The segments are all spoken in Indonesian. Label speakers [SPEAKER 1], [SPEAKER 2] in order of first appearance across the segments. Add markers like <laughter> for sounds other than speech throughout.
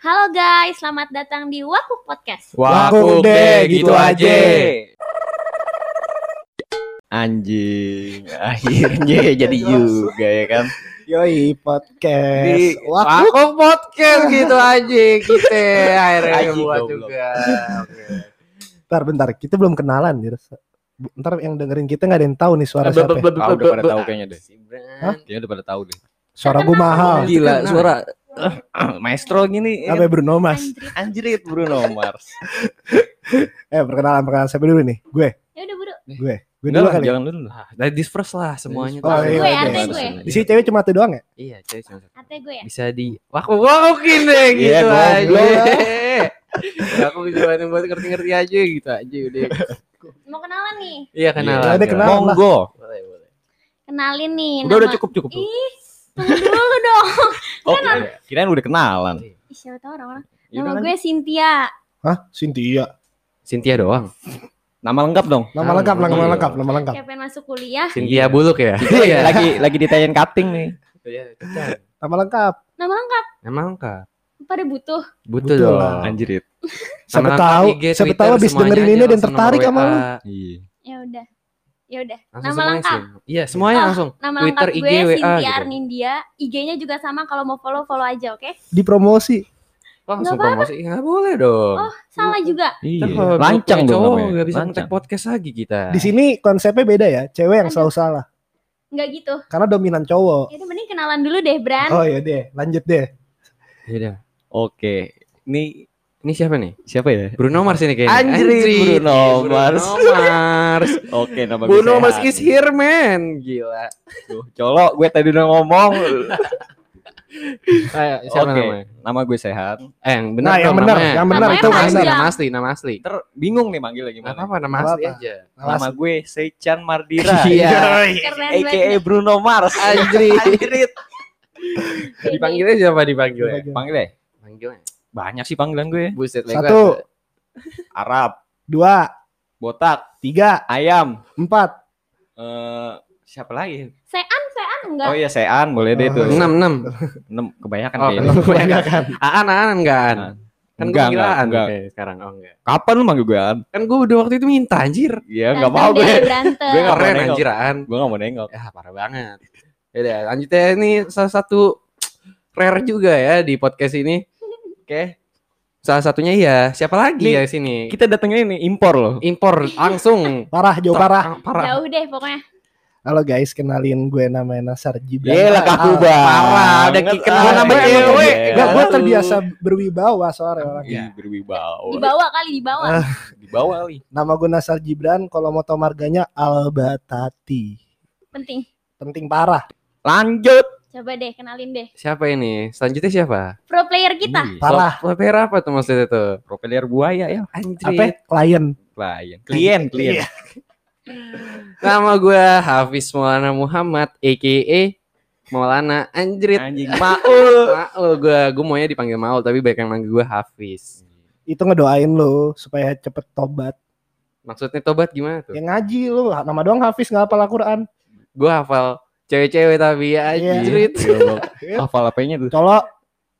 [SPEAKER 1] Halo guys, selamat datang di Waku Podcast.
[SPEAKER 2] Waku deh, gitu aja.
[SPEAKER 3] Anjing, <laughs> akhirnya <laughs> jadi juga ya kan.
[SPEAKER 2] Yoi podcast.
[SPEAKER 4] Di
[SPEAKER 2] Waku
[SPEAKER 4] Waku podcast gitu aja kita akhirnya buat juga. <laughs> Oke.
[SPEAKER 2] bentar bentar kita belum kenalan ya. Ntar yang dengerin kita nggak ada yang tahu nih suara
[SPEAKER 4] Blub,
[SPEAKER 2] siapa.
[SPEAKER 3] Ah, udah pada tahu kayaknya deh.
[SPEAKER 2] Hah?
[SPEAKER 3] Kayaknya udah pada tahu deh.
[SPEAKER 2] Suara gue mahal.
[SPEAKER 4] Gila suara <coughs>
[SPEAKER 3] Maestro gini.
[SPEAKER 2] Apa ya, Bruno Mas?
[SPEAKER 3] Anjrit Bruno Mars. <laughs>
[SPEAKER 2] Eh perkenalan perkenalan siapa dulu nih? Gue,
[SPEAKER 1] Ya udah buru.
[SPEAKER 2] gue, gue dulu
[SPEAKER 3] lah,
[SPEAKER 2] kali. ya?
[SPEAKER 3] jangan dulu.
[SPEAKER 4] Ah, dari disperse lah semuanya.
[SPEAKER 2] Oh, iya,
[SPEAKER 1] gue,
[SPEAKER 2] iya,
[SPEAKER 1] arte
[SPEAKER 2] iya.
[SPEAKER 1] gue.
[SPEAKER 2] Di sini cewek cuma tuh doang ya?
[SPEAKER 4] Iya, cewek cuma satu.
[SPEAKER 1] Ate gue ya.
[SPEAKER 4] Bisa di waku wakuin deh gitu
[SPEAKER 3] Iya,
[SPEAKER 4] aja.
[SPEAKER 3] goblok. <laughs>
[SPEAKER 4] Aku bisa bantu buat ngerti-ngerti aja gitu aja udah.
[SPEAKER 1] Mau kenalan nih.
[SPEAKER 4] Iya kenalan.
[SPEAKER 2] Ada kenalan. lah.
[SPEAKER 3] Monggo.
[SPEAKER 4] Boleh, boleh.
[SPEAKER 1] Kenalin nih.
[SPEAKER 3] Udah udah cukup cukup.
[SPEAKER 1] Ih, tunggu dulu dong. <laughs>
[SPEAKER 3] Oh, kirain kirain udah kenalan.
[SPEAKER 1] Ih, siapa tahu orang-orang.
[SPEAKER 3] Ya
[SPEAKER 1] Nama
[SPEAKER 3] udah,
[SPEAKER 1] gue Cynthia.
[SPEAKER 2] Hah? Cynthia.
[SPEAKER 4] Cynthia doang.
[SPEAKER 3] Nama lengkap dong.
[SPEAKER 2] Nama lengkap, nama
[SPEAKER 4] Iya.
[SPEAKER 2] lengkap, nama lengkap.
[SPEAKER 1] Kayak pengen masuk kuliah.
[SPEAKER 4] Cynthia Buluk ya.
[SPEAKER 3] Iya, lagi lagi ditanyain cutting nih.
[SPEAKER 4] Iya,
[SPEAKER 2] Nama lengkap.
[SPEAKER 1] Nama lengkap.
[SPEAKER 4] Emang enggak?
[SPEAKER 1] Pada butuh.
[SPEAKER 4] Butuh
[SPEAKER 2] Betul
[SPEAKER 4] dong.
[SPEAKER 2] lah.
[SPEAKER 3] Anjrit.
[SPEAKER 2] Siapa
[SPEAKER 4] Nama
[SPEAKER 2] tahu, siapa tahu abis
[SPEAKER 4] semuanya
[SPEAKER 2] dengerin ini dan tertarik sama lu.
[SPEAKER 3] Iya.
[SPEAKER 1] Ya udah. Ya udah. Nama lengkap.
[SPEAKER 4] Iya, semuanya
[SPEAKER 1] Oh,
[SPEAKER 4] langsung.
[SPEAKER 1] Nama
[SPEAKER 4] Twitter,
[SPEAKER 1] lengkap
[SPEAKER 4] IG,
[SPEAKER 1] gue
[SPEAKER 4] WA
[SPEAKER 1] Cynthia
[SPEAKER 4] gitu.
[SPEAKER 1] Arnindia. IG-nya juga sama kalau mau follow-follow aja, oke?
[SPEAKER 2] Dipromosi.
[SPEAKER 4] Langsung
[SPEAKER 1] Nggak
[SPEAKER 4] promosi. Enggak boleh dong.
[SPEAKER 1] Oh, salah juga.
[SPEAKER 3] Iya.
[SPEAKER 4] Ntar kalau
[SPEAKER 3] Lancang dong
[SPEAKER 4] cowok
[SPEAKER 3] namanya.
[SPEAKER 4] nggak bisa ngetek podcast lagi kita.
[SPEAKER 2] Di sini konsepnya beda ya. Cewek yang
[SPEAKER 1] Aduh.
[SPEAKER 2] selalu salah.
[SPEAKER 1] Enggak gitu.
[SPEAKER 2] Karena dominan cowok.
[SPEAKER 1] Ya mending kenalan dulu deh, Bran.
[SPEAKER 2] Oh iya deh, lanjut deh.
[SPEAKER 4] Yaudah.
[SPEAKER 3] Oke. Ini
[SPEAKER 4] Ini siapa nih?
[SPEAKER 3] siapa ya?
[SPEAKER 4] Bruno Mars ini kayaknya.
[SPEAKER 3] Anjrit, Bruno Mars.
[SPEAKER 4] Bruno Mars. <laughs>
[SPEAKER 3] Oke, nama gue
[SPEAKER 4] Bruno Mars is here man. Gila.
[SPEAKER 3] Tuh, Colok, gue tadi udah ngomong.
[SPEAKER 4] Ayo, siapa
[SPEAKER 3] Oke,
[SPEAKER 4] namanya?
[SPEAKER 3] nama gue Sehat.
[SPEAKER 4] Eh, yang benar
[SPEAKER 2] Nah, yang benar,
[SPEAKER 4] namanya.
[SPEAKER 2] yang benar itu benar.
[SPEAKER 4] asli, nama asli, nama asli.
[SPEAKER 3] Ter bingung nih manggilnya gimana.
[SPEAKER 4] apa-apa, nama
[SPEAKER 2] Nggak
[SPEAKER 4] asli
[SPEAKER 2] apa-apa.
[SPEAKER 4] aja.
[SPEAKER 3] Nama gue Seichan Mardira. <laughs>
[SPEAKER 4] Iya.
[SPEAKER 3] AKA. Bruno Mars.
[SPEAKER 4] Anjrit. <laughs> Dipanggilnya siapa dipanggilnya?
[SPEAKER 3] Panggil deh.
[SPEAKER 4] Panggilnya.
[SPEAKER 3] Banyak sih panggilan gue.
[SPEAKER 4] Buset,
[SPEAKER 2] Satu.
[SPEAKER 3] Arab,
[SPEAKER 2] Dua,
[SPEAKER 3] botak,
[SPEAKER 2] tiga,
[SPEAKER 3] ayam.
[SPEAKER 2] empat.
[SPEAKER 3] Eh siapa lagi?
[SPEAKER 1] Sean, Sean enggak.
[SPEAKER 3] Oh iya Sean, boleh deh tuh.
[SPEAKER 4] enam enam.
[SPEAKER 3] Enam kebanyakan
[SPEAKER 4] Oh,
[SPEAKER 3] kayaknya. <laughs>
[SPEAKER 2] Kebanyakan.
[SPEAKER 4] Aan, aan, enggak aan. Kan gue
[SPEAKER 3] enggak, enggak,
[SPEAKER 4] aan
[SPEAKER 3] enggak.
[SPEAKER 4] oke, sekarang. Oh enggak.
[SPEAKER 3] Kapan lu manggil gue An?
[SPEAKER 4] Kan gue udah waktu itu minta anjir.
[SPEAKER 3] Iya, enggak mau gue. Gue nggak mau
[SPEAKER 4] anjir aan.
[SPEAKER 3] Gue enggak mau nengok.
[SPEAKER 4] Ya parah banget. Ya lanjutnya ini salah satu rare juga ya di podcast ini. Oke. Salah satunya iya, siapa lagi
[SPEAKER 3] Nih,
[SPEAKER 4] ya sini?
[SPEAKER 3] Kita datangnya ini impor loh.
[SPEAKER 4] impor langsung.
[SPEAKER 2] Parah, jauh parah.
[SPEAKER 4] Parah.
[SPEAKER 1] Jauh deh pokoknya.
[SPEAKER 2] Halo guys, kenalin gue namanya Nasar Gibran.
[SPEAKER 3] Yelah kaku
[SPEAKER 2] Ah,
[SPEAKER 3] banget.
[SPEAKER 4] parah, udah kenal
[SPEAKER 3] Ah,
[SPEAKER 4] nama
[SPEAKER 3] iya,
[SPEAKER 4] cewek.
[SPEAKER 3] iya.
[SPEAKER 2] Enggak, gue terbiasa berwibawa soalnya orangnya.
[SPEAKER 3] Iya, berwibawa.
[SPEAKER 1] Dibawa kali dibawa.
[SPEAKER 2] Ah.
[SPEAKER 3] Di bawah kali.
[SPEAKER 2] Nama gue Nasar Gibran, kalau mau tau marganya Albatati.
[SPEAKER 1] Penting.
[SPEAKER 2] Penting parah.
[SPEAKER 3] Lanjut.
[SPEAKER 1] Coba deh kenalin deh.
[SPEAKER 4] Siapa ini? Selanjutnya siapa?
[SPEAKER 1] Pro player kita.
[SPEAKER 3] Ih,
[SPEAKER 2] Parah.
[SPEAKER 4] Pro player apa tuh maksudnya tuh?
[SPEAKER 3] Pro player buaya ya.
[SPEAKER 4] Anjir.
[SPEAKER 2] Apa? Klien.
[SPEAKER 3] Klien. Klien, klien.
[SPEAKER 2] Iya. <laughs>
[SPEAKER 4] Nama gue Hafiz Maulana Muhammad a.k.a. Maulana Anjrit.
[SPEAKER 3] Anjing maul. <laughs>
[SPEAKER 4] Maul gue, gue maunya dipanggil Maul tapi banyak yang manggil gue Hafiz.
[SPEAKER 2] Itu ngedoain lo supaya cepet tobat.
[SPEAKER 4] Maksudnya tobat gimana tuh?
[SPEAKER 2] Ya ngaji lo, nama doang Hafiz nggak hafal Al-Quran.
[SPEAKER 4] Gue hafal cewek-cewek tapi ya
[SPEAKER 2] Iya.
[SPEAKER 4] anjrit.
[SPEAKER 3] Hafal apanya tuh?
[SPEAKER 2] Colok.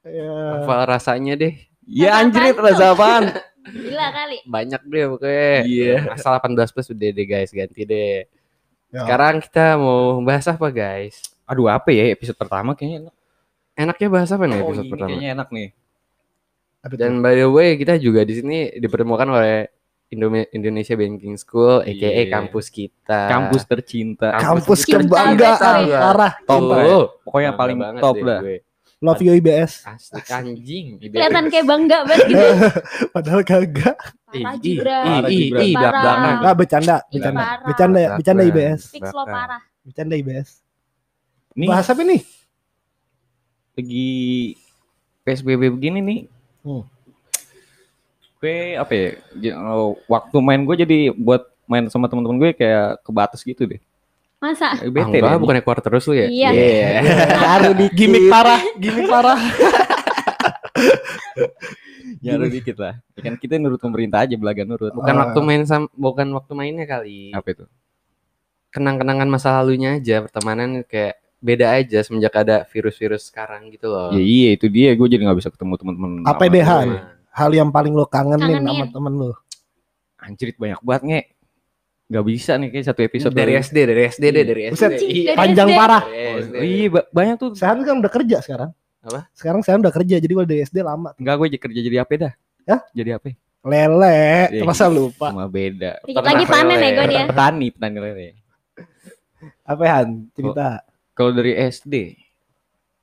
[SPEAKER 4] Hafal rasanya deh.
[SPEAKER 3] Ya anjrit
[SPEAKER 1] tuh?
[SPEAKER 3] rasa apaan?
[SPEAKER 1] Gila kali.
[SPEAKER 4] Banyak deh pokoknya.
[SPEAKER 3] Iya.
[SPEAKER 4] Asal 18 plus udah deh guys, ganti deh.
[SPEAKER 2] Ya.
[SPEAKER 4] Sekarang kita mau bahas apa guys?
[SPEAKER 3] Aduh apa ya episode pertama kayaknya enak.
[SPEAKER 4] Enaknya bahas apa nih
[SPEAKER 3] Oh,
[SPEAKER 4] episode
[SPEAKER 3] ini
[SPEAKER 4] pertama?
[SPEAKER 3] kayaknya enak nih.
[SPEAKER 4] Dan by the way kita juga di sini dipertemukan oleh Indonesia Banking School, aka
[SPEAKER 3] Iya.
[SPEAKER 4] kampus kita.
[SPEAKER 3] Kampus tercinta.
[SPEAKER 2] kampus
[SPEAKER 1] Cinta
[SPEAKER 2] kebanggaan parah.
[SPEAKER 3] Top lah ya.
[SPEAKER 4] Tuh,
[SPEAKER 3] Pokoknya
[SPEAKER 4] bangga
[SPEAKER 3] paling
[SPEAKER 4] banget
[SPEAKER 3] top lah.
[SPEAKER 4] gue.
[SPEAKER 2] Love you IBS.
[SPEAKER 4] Asli anjing. <laughs>
[SPEAKER 1] Kelihatan kayak bangga banget gitu. <laughs>
[SPEAKER 2] Padahal kagak.
[SPEAKER 1] Parah
[SPEAKER 4] Ih,
[SPEAKER 1] Gibran.
[SPEAKER 4] ih, ih,
[SPEAKER 3] Gibran.
[SPEAKER 4] ih,
[SPEAKER 1] Parah.
[SPEAKER 4] belak-belakan.
[SPEAKER 2] Enggak bercanda, bercanda.
[SPEAKER 1] parah.
[SPEAKER 2] Bercanda ya, bercanda. IBS.
[SPEAKER 1] Fix lo parah.
[SPEAKER 2] Bercanda IBS.
[SPEAKER 3] Nih
[SPEAKER 2] Bahas apa nih?
[SPEAKER 3] lagi PSBB begini nih.
[SPEAKER 2] Hmm.
[SPEAKER 3] Gue apa ya? oh, Waktu main gue jadi buat main sama teman-teman gue kayak kebatas gitu deh.
[SPEAKER 1] Masa?
[SPEAKER 4] Ah,
[SPEAKER 3] Bete
[SPEAKER 4] enggak,
[SPEAKER 3] deh.
[SPEAKER 4] bukannya keluar terus lu ya?
[SPEAKER 1] Iya.
[SPEAKER 3] Nyaru dikit.
[SPEAKER 2] Gimik parah, gimik parah. <laughs>
[SPEAKER 3] Nyaru dikit lah. Ya kan kita nurut pemerintah aja belaga nurut.
[SPEAKER 4] Bukan
[SPEAKER 2] Ah.
[SPEAKER 4] waktu main sam bukan waktu mainnya kali.
[SPEAKER 3] Apa itu?
[SPEAKER 4] Kenang-kenangan masa lalunya aja, pertemanan kayak beda aja semenjak ada virus-virus sekarang gitu loh.
[SPEAKER 3] Ya iya itu dia gue jadi nggak bisa ketemu teman-teman.
[SPEAKER 2] Han? Hal yang paling lo kangenin,
[SPEAKER 1] Kangenin.
[SPEAKER 2] sama temen lo.
[SPEAKER 3] Anjrit banyak banget nge. Gak bisa nih kayak satu episode
[SPEAKER 4] dari. SD, dari SD deh, dari SD.
[SPEAKER 2] Buset,
[SPEAKER 4] Iya.
[SPEAKER 1] dari
[SPEAKER 2] Panjang
[SPEAKER 1] SD.
[SPEAKER 2] parah.
[SPEAKER 3] Oh, iya ba- banyak tuh.
[SPEAKER 2] Sekarang kan udah kerja sekarang.
[SPEAKER 4] Apa?
[SPEAKER 2] Sekarang saya udah kerja, jadi kalau dari SD lama.
[SPEAKER 3] Enggak gue kerja jadi apa dah?
[SPEAKER 2] Hah?
[SPEAKER 3] Jadi apa?
[SPEAKER 2] Lele,
[SPEAKER 3] Iya.
[SPEAKER 2] masa lupa.
[SPEAKER 3] Cuma beda.
[SPEAKER 1] Dikit lagi panen ya gue dia.
[SPEAKER 3] Petani, petani lele.
[SPEAKER 2] Apa Han? Cerita.
[SPEAKER 3] Kalau dari SD,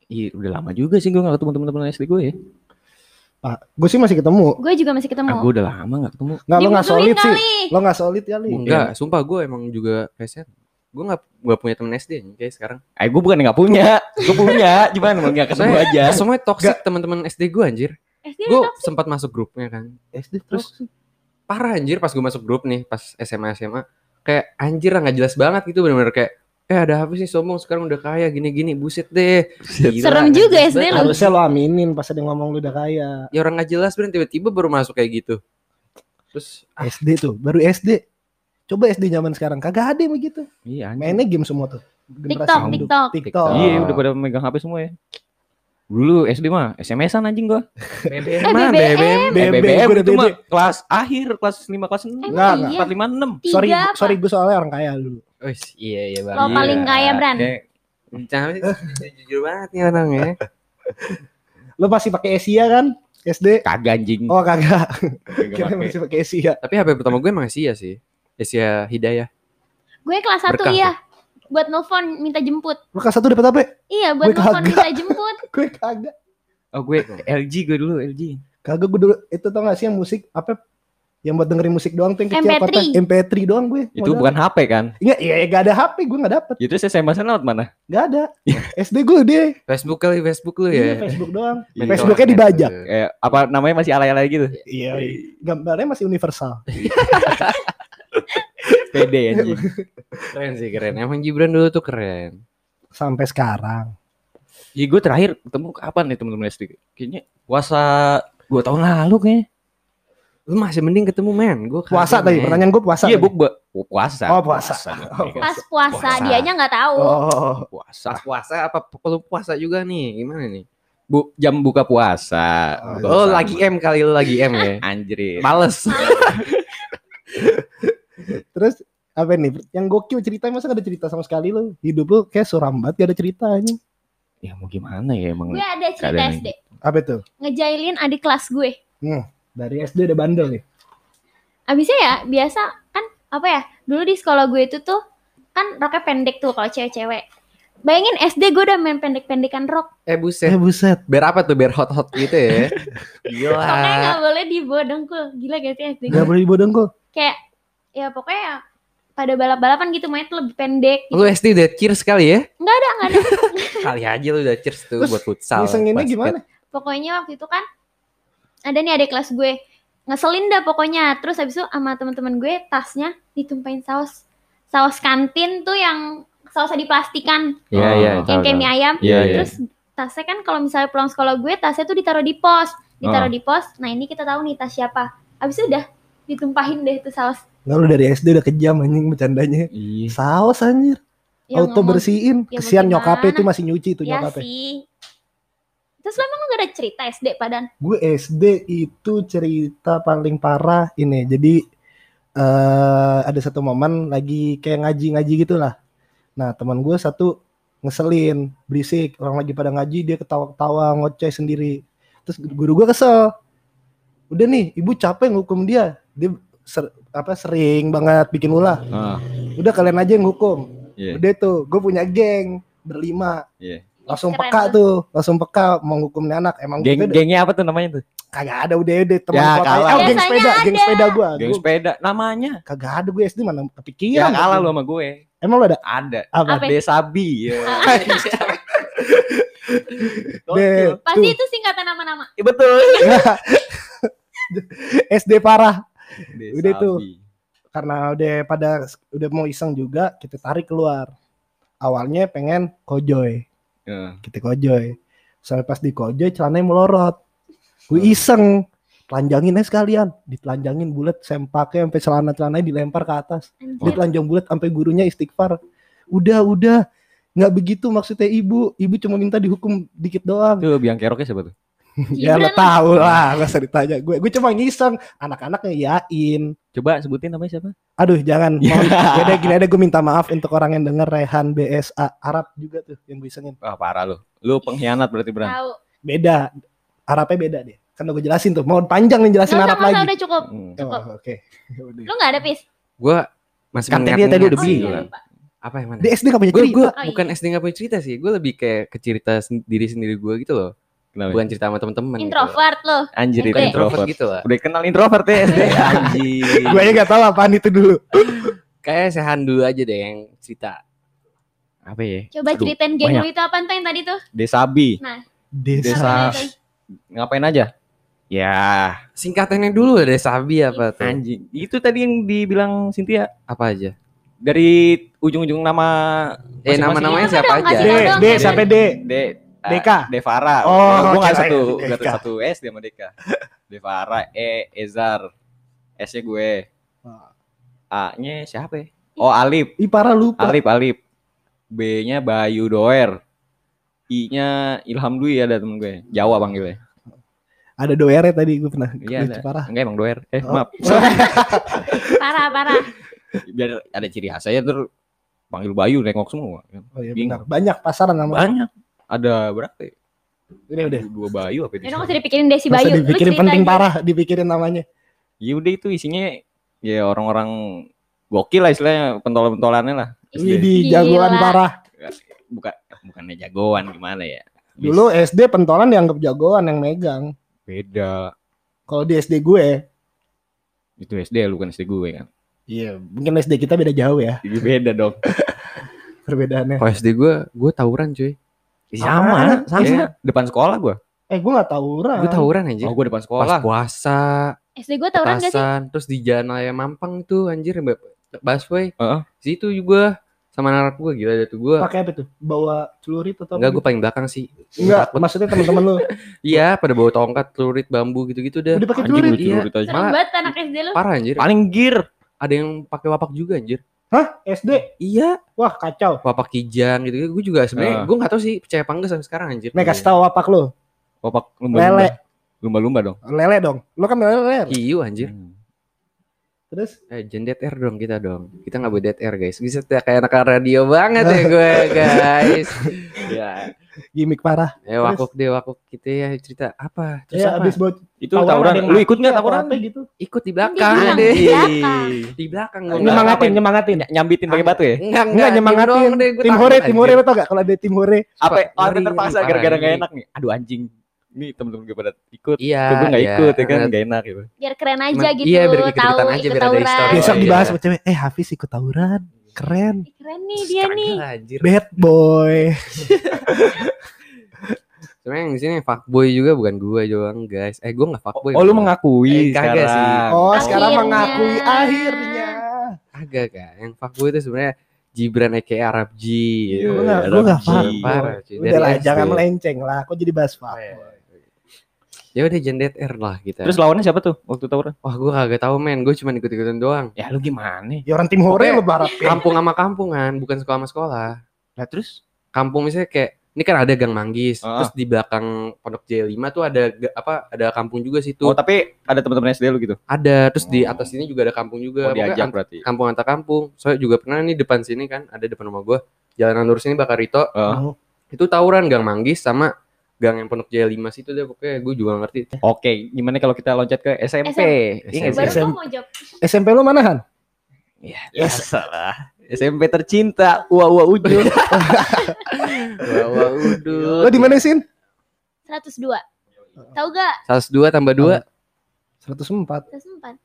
[SPEAKER 3] iya udah lama juga sih gue gak ketemu teman-teman SD gue ya.
[SPEAKER 2] Pak, gue sih masih ketemu.
[SPEAKER 1] Gue juga masih ketemu.
[SPEAKER 3] Ah, gue udah lama gak ketemu.
[SPEAKER 2] Nggak lo nggak
[SPEAKER 1] Dimusuhin
[SPEAKER 2] solid sih. Lo nggak solid kali.
[SPEAKER 4] Enggak, sumpah gue emang juga PSN. Gue gak, gak punya temen SD nih kayak sekarang.
[SPEAKER 3] Eh gue bukan gak punya, gue punya, <laughs> cuman emang gak ketemu aja.
[SPEAKER 4] Semuanya toxic teman-teman SD gue anjir.
[SPEAKER 1] SD
[SPEAKER 4] Gue sempat masuk grupnya kan.
[SPEAKER 2] SD
[SPEAKER 4] Terus
[SPEAKER 2] terus.
[SPEAKER 4] parah anjir pas gue masuk grup nih pas SMA SMA kayak anjir lah nggak jelas banget gitu bener-bener kayak eh ada apa sih sombong sekarang udah kaya gini-gini buset deh Gila,
[SPEAKER 1] Serem juga
[SPEAKER 4] banget.
[SPEAKER 1] lu.
[SPEAKER 2] Harusnya lo aminin pas ada yang ngomong lu udah kaya.
[SPEAKER 4] ya orang nggak jelas bener tiba-tiba baru masuk kayak gitu terus ah,
[SPEAKER 2] SD tuh, baru SD. Coba SD zaman sekarang kagak ada yang begitu.
[SPEAKER 3] Iya anjing.
[SPEAKER 2] Mainnya game semua tuh.
[SPEAKER 1] TikTok. TikTok.
[SPEAKER 2] TikTok.
[SPEAKER 3] Iya udah pada megang HP semua ya. Dulu SD mah SMS-an anjing gua. <laughs>
[SPEAKER 4] BBM
[SPEAKER 1] Eh,
[SPEAKER 4] mah,
[SPEAKER 1] BBM.
[SPEAKER 2] BBM,
[SPEAKER 3] BBM
[SPEAKER 2] udah
[SPEAKER 3] itu mah
[SPEAKER 2] BBM.
[SPEAKER 3] kelas akhir, kelas 5 kelas 6.
[SPEAKER 1] Emang
[SPEAKER 2] Enggak, enggak.
[SPEAKER 1] iya?
[SPEAKER 3] 4 5 6.
[SPEAKER 1] Tiga
[SPEAKER 2] Sorry, sorry gue soalnya orang kaya dulu.
[SPEAKER 4] Wih, iya iya
[SPEAKER 1] Lo
[SPEAKER 4] bang
[SPEAKER 1] paling kaya, Bran.
[SPEAKER 4] Jangan jujur banget nih orang ya
[SPEAKER 2] Lo pasti pakai Asia kan? SD?
[SPEAKER 3] Kagak anjing.
[SPEAKER 2] Oh kagak.
[SPEAKER 3] Pakai.
[SPEAKER 2] masih pakai Asia.
[SPEAKER 4] tapi HP pertama gue emang Asia sih Asia Hidayah
[SPEAKER 1] Gue kelas 1
[SPEAKER 4] Berkah
[SPEAKER 1] iya. Buat nelfon minta jemput.
[SPEAKER 2] Lo kelas satu dapat apa?
[SPEAKER 1] Iya, buat nelfon minta jemput. <laughs>
[SPEAKER 2] Gue kagak.
[SPEAKER 3] Oh gue LG gue dulu LG.
[SPEAKER 2] Kagak gue dulu itu tau gak sih yang musik apa yang buat dengerin musik doang tuh yang kecil
[SPEAKER 1] MP3.
[SPEAKER 2] kotak MP3 doang gue.
[SPEAKER 3] Itu bukan HP kan?
[SPEAKER 2] Iya, iya gak ada HP gue gak dapet.
[SPEAKER 3] Itu saya SMS lewat mana?
[SPEAKER 2] Gak ada. SD gue deh.
[SPEAKER 4] Facebook kali Facebook lu
[SPEAKER 2] Iya,
[SPEAKER 4] ya
[SPEAKER 2] Facebook doang.
[SPEAKER 3] Iya.
[SPEAKER 2] Facebooknya dibajak.
[SPEAKER 3] Eh apa namanya masih alay-alay gitu?
[SPEAKER 2] Iya. Gambarnya masih universal. <laughs>
[SPEAKER 3] PD anjing.
[SPEAKER 4] keren sih keren emang Gibran dulu tuh keren
[SPEAKER 2] Sampai sekarang.
[SPEAKER 3] Iya gue terakhir ketemu kapan nih teman-teman SD? Kayaknya puasa 2 tahun lalu kayaknya.
[SPEAKER 4] Lu masih mending ketemu men gue
[SPEAKER 2] Puasa tadi, pertanyaan gue puasa.
[SPEAKER 3] Iya bu, bu, puasa.
[SPEAKER 2] Oh, puasa.
[SPEAKER 3] dong.
[SPEAKER 2] Oh,
[SPEAKER 1] Pas puasa,
[SPEAKER 3] Puasa.
[SPEAKER 1] dianya nggak tahu.
[SPEAKER 2] Oh,
[SPEAKER 3] Puasa.
[SPEAKER 4] pas puasa apa perlu puasa juga nih gimana nih
[SPEAKER 3] Bu, jam buka puasa.
[SPEAKER 2] Oh,
[SPEAKER 3] Buka
[SPEAKER 4] oh lagi M kali lu lagi M ya
[SPEAKER 3] Anjir.
[SPEAKER 4] males <laughs>
[SPEAKER 2] terus apa nih? Yang gokil ceritanya masa gak ada cerita sama sekali lu? Hidup lu kayak suram banget gak ada cerita anjing.
[SPEAKER 3] Ya mau gimana ya emang.
[SPEAKER 1] Gue ada cerita SD.
[SPEAKER 2] Apa itu?
[SPEAKER 1] Ngejailin adik kelas gue.
[SPEAKER 2] Dari SD udah bandel nih.
[SPEAKER 1] Abisnya ya biasa kan apa ya? Dulu di sekolah gue itu tuh kan roknya pendek tuh kalau cewek-cewek. Bayangin SD gue udah main pendek-pendekan rok.
[SPEAKER 4] eh
[SPEAKER 2] Eh
[SPEAKER 4] buset
[SPEAKER 2] buset.
[SPEAKER 4] biar apa tuh biar hot hot gitu ya <laughs> gila
[SPEAKER 1] Pokoknya nggak boleh dibawa dengkul. Gila gak sih SD gue?
[SPEAKER 2] Gak boleh dibodong kok.
[SPEAKER 1] Kayak ya pokoknya pada balap-balapan gitu main tuh lebih pendek. Gitu.
[SPEAKER 4] lu SD udah cheers kali ya
[SPEAKER 1] Nggak ada, nggak ada. <laughs>
[SPEAKER 4] kali aja lu udah cheers tuh
[SPEAKER 2] Terus
[SPEAKER 4] buat futsal
[SPEAKER 2] Ngisenginnya
[SPEAKER 4] basket.
[SPEAKER 2] gimana?
[SPEAKER 1] Pokoknya waktu itu kan ada nih adik kelas gue ngeselin dah pokoknya. Terus habis itu sama teman-teman gue tasnya ditumpahin saus saus kantin tuh yang sausnya diplastikan
[SPEAKER 4] iya iya
[SPEAKER 3] Oh.
[SPEAKER 1] yang
[SPEAKER 4] tahu,
[SPEAKER 1] kayak mie ayam.
[SPEAKER 3] Iya, iya.
[SPEAKER 1] Terus tasnya kan kalau misalnya pulang sekolah gue tasnya tuh ditaruh di pos, ditaruh
[SPEAKER 3] Oh.
[SPEAKER 1] di pos. Nah ini kita tahu nih tas siapa. Habis itu udah ditumpahin deh itu saus.
[SPEAKER 2] Nggak lu dari SD udah kejam anjing bercandanya.
[SPEAKER 3] Iya.
[SPEAKER 2] Saus anjir.
[SPEAKER 1] Ya,
[SPEAKER 2] Auto
[SPEAKER 1] ngomong-
[SPEAKER 2] bersihin.
[SPEAKER 1] ya
[SPEAKER 2] Kesian nyokapnya itu masih nyuci itu
[SPEAKER 1] Ya
[SPEAKER 2] nyokapnya.
[SPEAKER 1] sih. Terus lo emang gak ada cerita SD padan?
[SPEAKER 2] Gue SD itu cerita paling parah ini. Jadi eh ada satu momen lagi kayak ngaji-ngaji gitu lah. Nah teman gue satu ngeselin, berisik. Orang lagi pada ngaji dia ketawa-ketawa ngoceh sendiri. Terus guru gue kesel. Udah nih, ibu capek ngukum dia. Dia ser- apa sering banget bikin ulah.
[SPEAKER 3] Ah,
[SPEAKER 2] Udah kalian aja yang hukum.
[SPEAKER 3] iya.
[SPEAKER 2] Udah tuh, gue punya geng berlima.
[SPEAKER 3] Iya.
[SPEAKER 2] Langsung
[SPEAKER 1] Keren
[SPEAKER 2] peka tuh, langsung peka mau hukum nih anak. Emang
[SPEAKER 3] Geng
[SPEAKER 2] udah-
[SPEAKER 3] gengnya apa tuh namanya tuh?
[SPEAKER 2] kagak ada udah udah teman
[SPEAKER 3] Ya,
[SPEAKER 2] kota.
[SPEAKER 3] kalah.
[SPEAKER 2] Oh, geng sepeda, geng
[SPEAKER 1] ada.
[SPEAKER 2] sepeda gua.
[SPEAKER 3] Geng
[SPEAKER 2] Gua-
[SPEAKER 3] sepeda namanya.
[SPEAKER 2] Kagak ada gue SD mana
[SPEAKER 3] Ya
[SPEAKER 2] kepikiran.
[SPEAKER 3] kalah lu sama gue.
[SPEAKER 2] Emang lu ada?
[SPEAKER 3] Ada.
[SPEAKER 2] Apa?
[SPEAKER 3] Desabi. Ya. <laughs>
[SPEAKER 2] Deh,
[SPEAKER 1] Pasti itu singkatan nama-nama.
[SPEAKER 3] Iya, betul. <laughs>
[SPEAKER 2] SD parah. Udah
[SPEAKER 3] Desabi.
[SPEAKER 2] tuh. Karena udah pada udah mau iseng juga, kita tarik keluar. Awalnya pengen kojoy,
[SPEAKER 3] Ya.
[SPEAKER 2] kita kojoy. Sampai pas di kojoy celananya melorot. Gue iseng, telanjangin aja sekalian, ditelanjangin bulat sempaknya sampai celana celananya dilempar ke atas. Dia
[SPEAKER 1] Anjir.
[SPEAKER 2] telanjang bulat sampai gurunya istighfar. Udah, udah. nggak begitu maksudnya ibu. Ibu cuma minta dihukum dikit doang.
[SPEAKER 3] Tuh biang keroknya siapa tuh?
[SPEAKER 2] Ya lo
[SPEAKER 1] Gibran lah.
[SPEAKER 2] tahu lah, gak usah ditanya gue. Gue cuma ngiseng, anak-anak ngeyain.
[SPEAKER 3] Coba sebutin namanya siapa?
[SPEAKER 2] Aduh jangan. <laughs> Yaudah gini ada gue minta maaf untuk orang yang denger Rehan BSA Arab juga tuh yang gue isengin.
[SPEAKER 3] Wah parah lu. Lu pengkhianat berarti Bran.
[SPEAKER 1] Tahu.
[SPEAKER 2] Beda. Arabnya beda deh. Kan gue jelasin tuh. Mau panjang nih jelasin Arab lagi.
[SPEAKER 1] udah cukup.
[SPEAKER 3] Hmm.
[SPEAKER 1] cukup.
[SPEAKER 2] Oh, Oke. <laughs> Yaudah.
[SPEAKER 1] Lu nggak ada pis?
[SPEAKER 4] Gue masih
[SPEAKER 2] Kan tadi
[SPEAKER 4] mengingat-
[SPEAKER 2] tadi udah
[SPEAKER 1] Oh
[SPEAKER 2] bilang.
[SPEAKER 1] iya.
[SPEAKER 4] Apa yang mana?
[SPEAKER 2] Di SD gak punya
[SPEAKER 4] Gue
[SPEAKER 2] cerita.
[SPEAKER 4] gue
[SPEAKER 1] Oh,
[SPEAKER 4] bukan
[SPEAKER 1] iya.
[SPEAKER 4] SD gak punya cerita sih. Gue lebih kayak ke cerita sen- diri sendiri gue gitu loh.
[SPEAKER 3] Kenapa?
[SPEAKER 4] Bukan cerita sama temen-temen. gitu.
[SPEAKER 1] Introvert lo.
[SPEAKER 3] Anjir
[SPEAKER 1] Bukan
[SPEAKER 3] itu introvert.
[SPEAKER 4] introvert gitu lah.
[SPEAKER 3] Udah kenal introvert ya SD. <laughs>
[SPEAKER 4] Anjir.
[SPEAKER 2] Gue aja gak tahu apaan itu dulu.
[SPEAKER 4] Kayak sehan dulu aja deh yang cerita.
[SPEAKER 3] Apa ya?
[SPEAKER 1] Coba
[SPEAKER 3] Aduh,
[SPEAKER 1] ceritain geng lu itu apaan tuh yang tadi tuh?
[SPEAKER 3] Desabi.
[SPEAKER 2] Desa.
[SPEAKER 3] Desa.
[SPEAKER 1] Itu?
[SPEAKER 3] Ngapain aja? Ya,
[SPEAKER 4] Singkatannya dulu ada Sabi apa tuh?
[SPEAKER 3] anjing. Itu tadi yang dibilang Cynthia
[SPEAKER 4] Apa aja?
[SPEAKER 3] dari ujung-ujung nama
[SPEAKER 4] Eh nama-namanya siapa aja?
[SPEAKER 2] D. D sampai D.
[SPEAKER 3] D
[SPEAKER 2] Deka.
[SPEAKER 3] Devara.
[SPEAKER 2] Oh,
[SPEAKER 3] gue nggak
[SPEAKER 2] kirain
[SPEAKER 3] satu, nggak satu S dia sama Deka. Devara, E, Ezar, S-nya gue. A-nya siapa ya? Oh, Alip.
[SPEAKER 2] Ih parah lupa.
[SPEAKER 3] Alip, Alip. B-nya Bayu Doer. I-nya Ilham Dwi ada temen gue. Jawa panggilnya.
[SPEAKER 2] Ada doere tadi gue pernah.
[SPEAKER 3] Iya, ada.
[SPEAKER 2] parah.
[SPEAKER 3] Enggak emang Doer. Eh,
[SPEAKER 2] Oh.
[SPEAKER 3] maaf. <laughs>
[SPEAKER 1] Parah, parah.
[SPEAKER 3] Biar ada ciri khas saya terus panggil Bayu nengok semua.
[SPEAKER 2] Oh iya
[SPEAKER 3] Bingung.
[SPEAKER 2] benar. Banyak pasaran nama.
[SPEAKER 3] Banyak. Ada berapa? ya?
[SPEAKER 2] Udah udah.
[SPEAKER 3] Dua Bayu apa itu?
[SPEAKER 1] Nggak usah dipikirin Desi
[SPEAKER 2] Masa
[SPEAKER 1] Bayu. Lu
[SPEAKER 2] dipikirin
[SPEAKER 1] cerita
[SPEAKER 2] penting
[SPEAKER 1] aja.
[SPEAKER 2] parah, dipikirin namanya.
[SPEAKER 3] Ya udah itu isinya ya orang-orang gokil lah istilahnya pentolan-pentolannya lah.
[SPEAKER 2] Ini di
[SPEAKER 1] Gila.
[SPEAKER 2] jagoan parah.
[SPEAKER 3] Bukan bukannya jagoan gimana ya?
[SPEAKER 2] Dulu SD pentolan dianggap jagoan yang megang.
[SPEAKER 3] beda.
[SPEAKER 2] Kalau di SD gue,
[SPEAKER 3] Itu SD lu kan SD gue kan.
[SPEAKER 2] iya mungkin SD kita beda jauh ya
[SPEAKER 3] Jadi beda dong. <laughs>
[SPEAKER 2] perbedaannya.
[SPEAKER 4] Kalau SD gue, gue tawuran cuy.
[SPEAKER 3] Sama, sama.
[SPEAKER 4] Iya.
[SPEAKER 3] Depan sekolah gua.
[SPEAKER 2] Eh gue nggak tawuran.
[SPEAKER 4] Gue tawuran aja.
[SPEAKER 3] Oh, gua depan
[SPEAKER 4] Pas
[SPEAKER 3] sekolah.
[SPEAKER 4] puasa,
[SPEAKER 1] SD gue tawuran gak sih?
[SPEAKER 4] petasan, terus di Jalan Raya Mampang tuh anjir Mbak busway.
[SPEAKER 3] Heeh.
[SPEAKER 4] Situ juga sama anak gue gila ada tuh gue.
[SPEAKER 2] Pakai apa tuh? Bawa celurit atau?
[SPEAKER 4] Enggak, gue paling belakang sih.
[SPEAKER 2] gitu? Enggak,
[SPEAKER 4] Takut.
[SPEAKER 2] maksudnya teman-teman lu. <laughs>
[SPEAKER 4] Iya, pada bawa tongkat, celurit, bambu gitu-gitu dah.
[SPEAKER 2] Udah pakai
[SPEAKER 3] Anjing
[SPEAKER 2] celurit.
[SPEAKER 3] lu
[SPEAKER 4] Iya.
[SPEAKER 3] celurit aja.
[SPEAKER 1] Serem
[SPEAKER 4] Malah-
[SPEAKER 1] banget anak SD lu.
[SPEAKER 4] Parah anjir.
[SPEAKER 3] Paling gear.
[SPEAKER 4] Ada yang pakai wapak juga anjir.
[SPEAKER 2] Hah? SD?
[SPEAKER 4] Iya,
[SPEAKER 2] Wah kacau.
[SPEAKER 4] wapak kijang gitu. Gue juga sebenarnya
[SPEAKER 3] Ah.
[SPEAKER 4] gue nggak tahu sih percaya apa enggak sampai sekarang anjir.
[SPEAKER 2] Nih kasih tahu apa lu?
[SPEAKER 3] Opak lumba-lumba.
[SPEAKER 2] Lele.
[SPEAKER 3] Lumba-lumba dong.
[SPEAKER 2] Lele dong. Lu kan lele.
[SPEAKER 4] Iyo anjir.
[SPEAKER 3] Hmm.
[SPEAKER 2] Terus
[SPEAKER 4] Eh, jangan dead air dong kita dong. Kita nggak boleh dead air guys. Bisa kayak anak radio banget ya <laughs> gue guys. ya.
[SPEAKER 2] gimmick parah.
[SPEAKER 4] Ya wakuk deh wakuk kita ya cerita apa? Terus
[SPEAKER 2] Ya
[SPEAKER 4] apa?
[SPEAKER 2] abis buat
[SPEAKER 3] Itu tawuran. Lu ikut nggak tawuran?
[SPEAKER 2] gitu?
[SPEAKER 4] Ikut di belakang deh.
[SPEAKER 1] di belakang.
[SPEAKER 4] Di belakang gua.
[SPEAKER 3] enggak.
[SPEAKER 2] Nyemangatin, nyemangatin.
[SPEAKER 3] Nyambitin pakai batu ya?
[SPEAKER 4] Enggak,
[SPEAKER 2] Enggak
[SPEAKER 4] enggak
[SPEAKER 2] nyemangatin. Tim hore, tim hore lo tau gak kalau ada tim hore?
[SPEAKER 3] Apa? Oh, terpaksa gara-gara
[SPEAKER 4] ngeri.
[SPEAKER 3] enak nih. Aduh anjing. Ini temen-temen gue pada ikut.
[SPEAKER 4] Iya.
[SPEAKER 3] Gue nggak
[SPEAKER 4] iya.
[SPEAKER 3] ikut ya kan nggak enak gitu.
[SPEAKER 1] Biar keren aja
[SPEAKER 4] Cuman-
[SPEAKER 1] gitu.
[SPEAKER 4] iya, biar
[SPEAKER 1] tahu
[SPEAKER 4] ikut-ikutan aja,
[SPEAKER 1] ikut
[SPEAKER 4] biar ada
[SPEAKER 1] tawuran.
[SPEAKER 2] Besok
[SPEAKER 4] iya.
[SPEAKER 2] dibahas sama cewek, eh Hafiz ikut tawuran. Keren.
[SPEAKER 1] Keren nih dia
[SPEAKER 4] Kagak
[SPEAKER 1] nih.
[SPEAKER 4] anjir.
[SPEAKER 2] Bad boy. <laughs>
[SPEAKER 4] Sebenarnya yang di sini fuckboy juga bukan gue doang guys. Eh gue nggak fuckboy.
[SPEAKER 3] Oh lu
[SPEAKER 4] gua.
[SPEAKER 3] mengakui
[SPEAKER 4] Eh, kagak
[SPEAKER 3] sekarang.
[SPEAKER 4] sih.
[SPEAKER 2] Oh
[SPEAKER 1] Akhirnya.
[SPEAKER 2] sekarang mengakui akhirnya.
[SPEAKER 4] Agak kan. Yang fuckboy itu sebenarnya Gibran aka Arab G.
[SPEAKER 3] Iya,
[SPEAKER 2] Gue gak, gak paham.
[SPEAKER 4] Cuy.
[SPEAKER 2] Udah lah, jangan melenceng lah. Kok jadi bahas fuck?
[SPEAKER 4] Ya udah jangan dead air lah kita.
[SPEAKER 3] Terus lawannya siapa tuh waktu tawuran?
[SPEAKER 4] wah gue kagak tahu men. Gue cuma ikut-ikutan doang.
[SPEAKER 3] Ya lu gimana?
[SPEAKER 2] Ya orang tim hore
[SPEAKER 4] Pokoknya
[SPEAKER 2] lo berharap.
[SPEAKER 4] Kampung sama kampungan, bukan sekolah sama sekolah.
[SPEAKER 3] Lah terus?
[SPEAKER 4] Kampung misalnya kayak ini kan ada Gang Manggis,
[SPEAKER 3] Ah.
[SPEAKER 4] terus di belakang Pondok J5 tuh ada apa? Ada kampung juga situ.
[SPEAKER 3] Oh tapi ada teman-teman SD lu gitu?
[SPEAKER 4] Ada, terus di
[SPEAKER 3] Oh.
[SPEAKER 4] atas ini juga ada kampung juga.
[SPEAKER 3] Oh
[SPEAKER 4] Pokoknya
[SPEAKER 3] diajak
[SPEAKER 4] an-
[SPEAKER 3] berarti.
[SPEAKER 4] kampung antar kampung. Soalnya juga pernah nih depan sini kan, ada depan rumah gua. Jalanan lurus ini Bakarito.
[SPEAKER 3] Oh.
[SPEAKER 4] Itu tawuran Gang Manggis sama gang yang Pondok Jaya 5 situ deh pokoknya gue juga ngerti.
[SPEAKER 3] Oke, gimana kalau kita loncat ke SMP? Iya nggak sih?
[SPEAKER 1] Baru
[SPEAKER 2] SM.
[SPEAKER 1] gue mau jawab.
[SPEAKER 2] SMP lo mana Han?
[SPEAKER 3] Ya, biasa lah. SMP tercinta, wah wah ujung.
[SPEAKER 4] Wah, wah, udut.
[SPEAKER 2] Lo di mana Sin?
[SPEAKER 1] 102. Tahu gak?
[SPEAKER 4] 102 tambah 2
[SPEAKER 2] 104.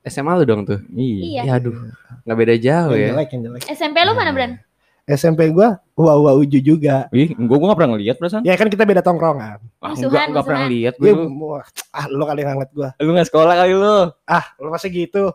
[SPEAKER 1] 104.
[SPEAKER 4] SMA lu dong tuh.
[SPEAKER 1] Iya.
[SPEAKER 4] Ya aduh. Nggak beda jauh
[SPEAKER 2] Yang
[SPEAKER 4] ya.
[SPEAKER 2] jelek, yang jelek.
[SPEAKER 1] SMP lu mana, Bran?
[SPEAKER 2] SMP gua wah wah uju juga.
[SPEAKER 3] Ih, gua gua gak pernah ngeliat perasaan.
[SPEAKER 2] Ya kan kita beda tongkrongan.
[SPEAKER 3] Ah,
[SPEAKER 1] Musuhan,
[SPEAKER 3] enggak, enggak pernah
[SPEAKER 2] Ya,
[SPEAKER 3] gua.
[SPEAKER 2] ah lo kali yang ngeliat gua.
[SPEAKER 3] Lu gak sekolah kali lu.
[SPEAKER 2] Ah, lo masih gitu.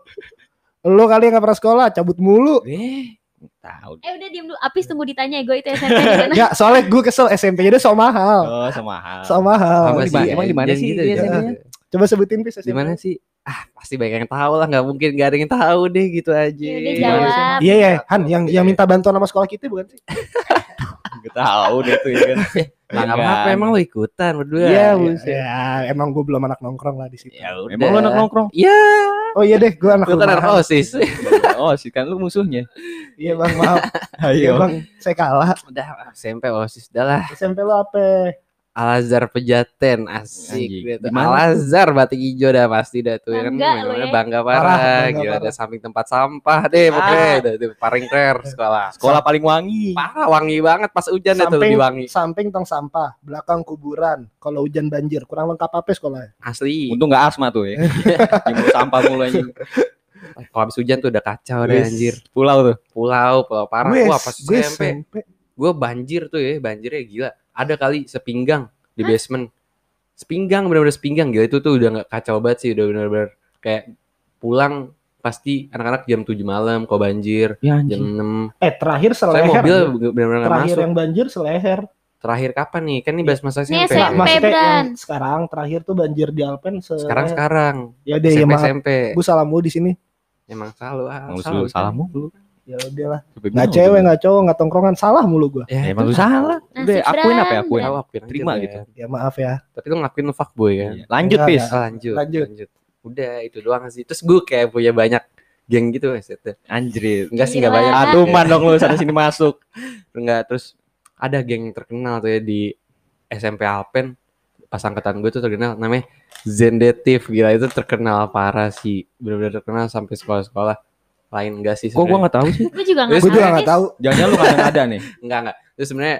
[SPEAKER 2] Lo kali yang gak pernah sekolah, cabut mulu.
[SPEAKER 3] Eh, tahu.
[SPEAKER 1] Eh udah diem dulu. Apis tunggu ditanya gue itu SMP di mana?
[SPEAKER 2] Ya, soalnya gue kesel SMP-nya dia sok mahal.
[SPEAKER 3] Oh.
[SPEAKER 2] Sok mahal.
[SPEAKER 4] Sama
[SPEAKER 3] di mana-
[SPEAKER 4] sih,
[SPEAKER 3] emang di mana sih
[SPEAKER 4] gitu,
[SPEAKER 3] dia
[SPEAKER 4] jangan.
[SPEAKER 3] SMP-nya?
[SPEAKER 2] Coba sebutin Pis
[SPEAKER 4] Di mana sih? Ah, pasti banyak yang tahu lah, nggak mungkin gak ada yang tahu deh gitu aja.
[SPEAKER 1] Ya udah
[SPEAKER 3] Gimana
[SPEAKER 1] jawab.
[SPEAKER 2] Iya ya, Han yang yang minta bantuan sama sekolah kita bukan sih?
[SPEAKER 3] Gak tahu deh tuh ya kan. <laughs>
[SPEAKER 4] Lah nggak apa-apa emang lo ikutan berdua.
[SPEAKER 2] Iya,
[SPEAKER 4] buset.
[SPEAKER 2] ya, emang gue belum anak nongkrong lah di situ.
[SPEAKER 4] Ya udah.
[SPEAKER 3] Emang lu anak nongkrong?
[SPEAKER 4] Iya,
[SPEAKER 2] Oh iya deh, gue anak
[SPEAKER 4] kan anak
[SPEAKER 2] rumahan.
[SPEAKER 4] OSIS. <laughs>
[SPEAKER 3] Oh sih kan lu musuhnya.
[SPEAKER 2] Iya bang, maaf. <laughs> Iya bang, saya kalah.
[SPEAKER 4] Udah SMP OSIS dah lah.
[SPEAKER 2] SMP lu apa?
[SPEAKER 4] Al Azhar Pejaten asik gitu.
[SPEAKER 3] Di mana
[SPEAKER 4] Al Azhar batik hijau dah pasti dah tuh ya kan
[SPEAKER 1] Bangga ya.
[SPEAKER 4] bangga
[SPEAKER 2] Parah,
[SPEAKER 4] parah,
[SPEAKER 2] bangga
[SPEAKER 4] gila
[SPEAKER 2] parah.
[SPEAKER 4] ada samping tempat sampah deh pokoknya
[SPEAKER 3] Ah.
[SPEAKER 4] udah tuh paling rare sekolah
[SPEAKER 3] Sekolah paling wangi.
[SPEAKER 4] parah wangi banget pas hujan deh tuh
[SPEAKER 2] Samping,
[SPEAKER 4] di wangi
[SPEAKER 2] samping tong sampah, belakang kuburan. Kalau hujan banjir, kurang lengkap apa sekolahnya?
[SPEAKER 4] asli
[SPEAKER 3] Untung gak asma tuh ya. <laughs> Jemput sampah mulu anjing.
[SPEAKER 4] kalau habis hujan tuh udah kacau deh anjir
[SPEAKER 3] Pulau tuh.
[SPEAKER 4] pulau pulau parah
[SPEAKER 2] Gue-
[SPEAKER 4] wah pas SMP gue banjir tuh ya banjirnya gila ada kali sepinggang di basement sepinggang bener-bener sepinggang gila itu tuh udah nggak kacau banget sih udah bener-bener kayak pulang pasti anak-anak jam 7 malam kok banjir
[SPEAKER 3] Ya
[SPEAKER 4] jam 6
[SPEAKER 2] Eh terakhir
[SPEAKER 4] saya
[SPEAKER 2] seleher.
[SPEAKER 4] mobil
[SPEAKER 2] anjir.
[SPEAKER 4] bener-bener
[SPEAKER 2] terakhir
[SPEAKER 4] masuk
[SPEAKER 2] yang banjir seleher.
[SPEAKER 4] terakhir kapan nih kan ini bahas masa SMP
[SPEAKER 1] SMP.
[SPEAKER 2] Nah, maksudnya
[SPEAKER 1] Bran.
[SPEAKER 2] yang sekarang terakhir tuh banjir di Alpen
[SPEAKER 4] sekarang sekarang
[SPEAKER 2] Ya deh, ya
[SPEAKER 4] SMP
[SPEAKER 2] maaf.
[SPEAKER 4] SMP
[SPEAKER 2] Gue salahmu di sini.
[SPEAKER 4] emang selalu ah, selalu
[SPEAKER 3] lu salah mulu.
[SPEAKER 2] Ya udah lah. Nggak cewek, nggak cowok, nggak tongkrongan, salah mulu gue.
[SPEAKER 4] ya,
[SPEAKER 3] Ya, emang lu salah. Udah akuin apa ya akuin.
[SPEAKER 4] tahu akuin
[SPEAKER 3] Terima gitu.
[SPEAKER 2] Ya maaf ya.
[SPEAKER 4] tapi lu ngakuin lu fuckboy kan
[SPEAKER 3] Iya. Lanjut pis.
[SPEAKER 4] lanjut,
[SPEAKER 2] Lanjut.
[SPEAKER 4] lanjut udah itu doang sih terus gue kayak punya banyak geng gitu set
[SPEAKER 3] Anjrit.
[SPEAKER 4] enggak sih enggak banyak
[SPEAKER 3] Aduh man dong lu sana sini masuk.
[SPEAKER 4] enggak terus ada geng terkenal tuh ya di SMP Alpen pas angkatan gue tuh terkenal namanya Zendetif gila itu terkenal parah sih benar-benar terkenal sampai sekolah-sekolah lain enggak sih
[SPEAKER 3] Kok gua
[SPEAKER 4] sebenarnya.
[SPEAKER 3] gak tahu sih? <laughs>
[SPEAKER 1] Gue juga
[SPEAKER 4] Gue
[SPEAKER 1] nggak
[SPEAKER 2] Gue juga
[SPEAKER 1] tahu,
[SPEAKER 2] nggak tahu.
[SPEAKER 3] Jangan-jangan lu kadang ada nih. <laughs>
[SPEAKER 4] enggak enggak terus sebenarnya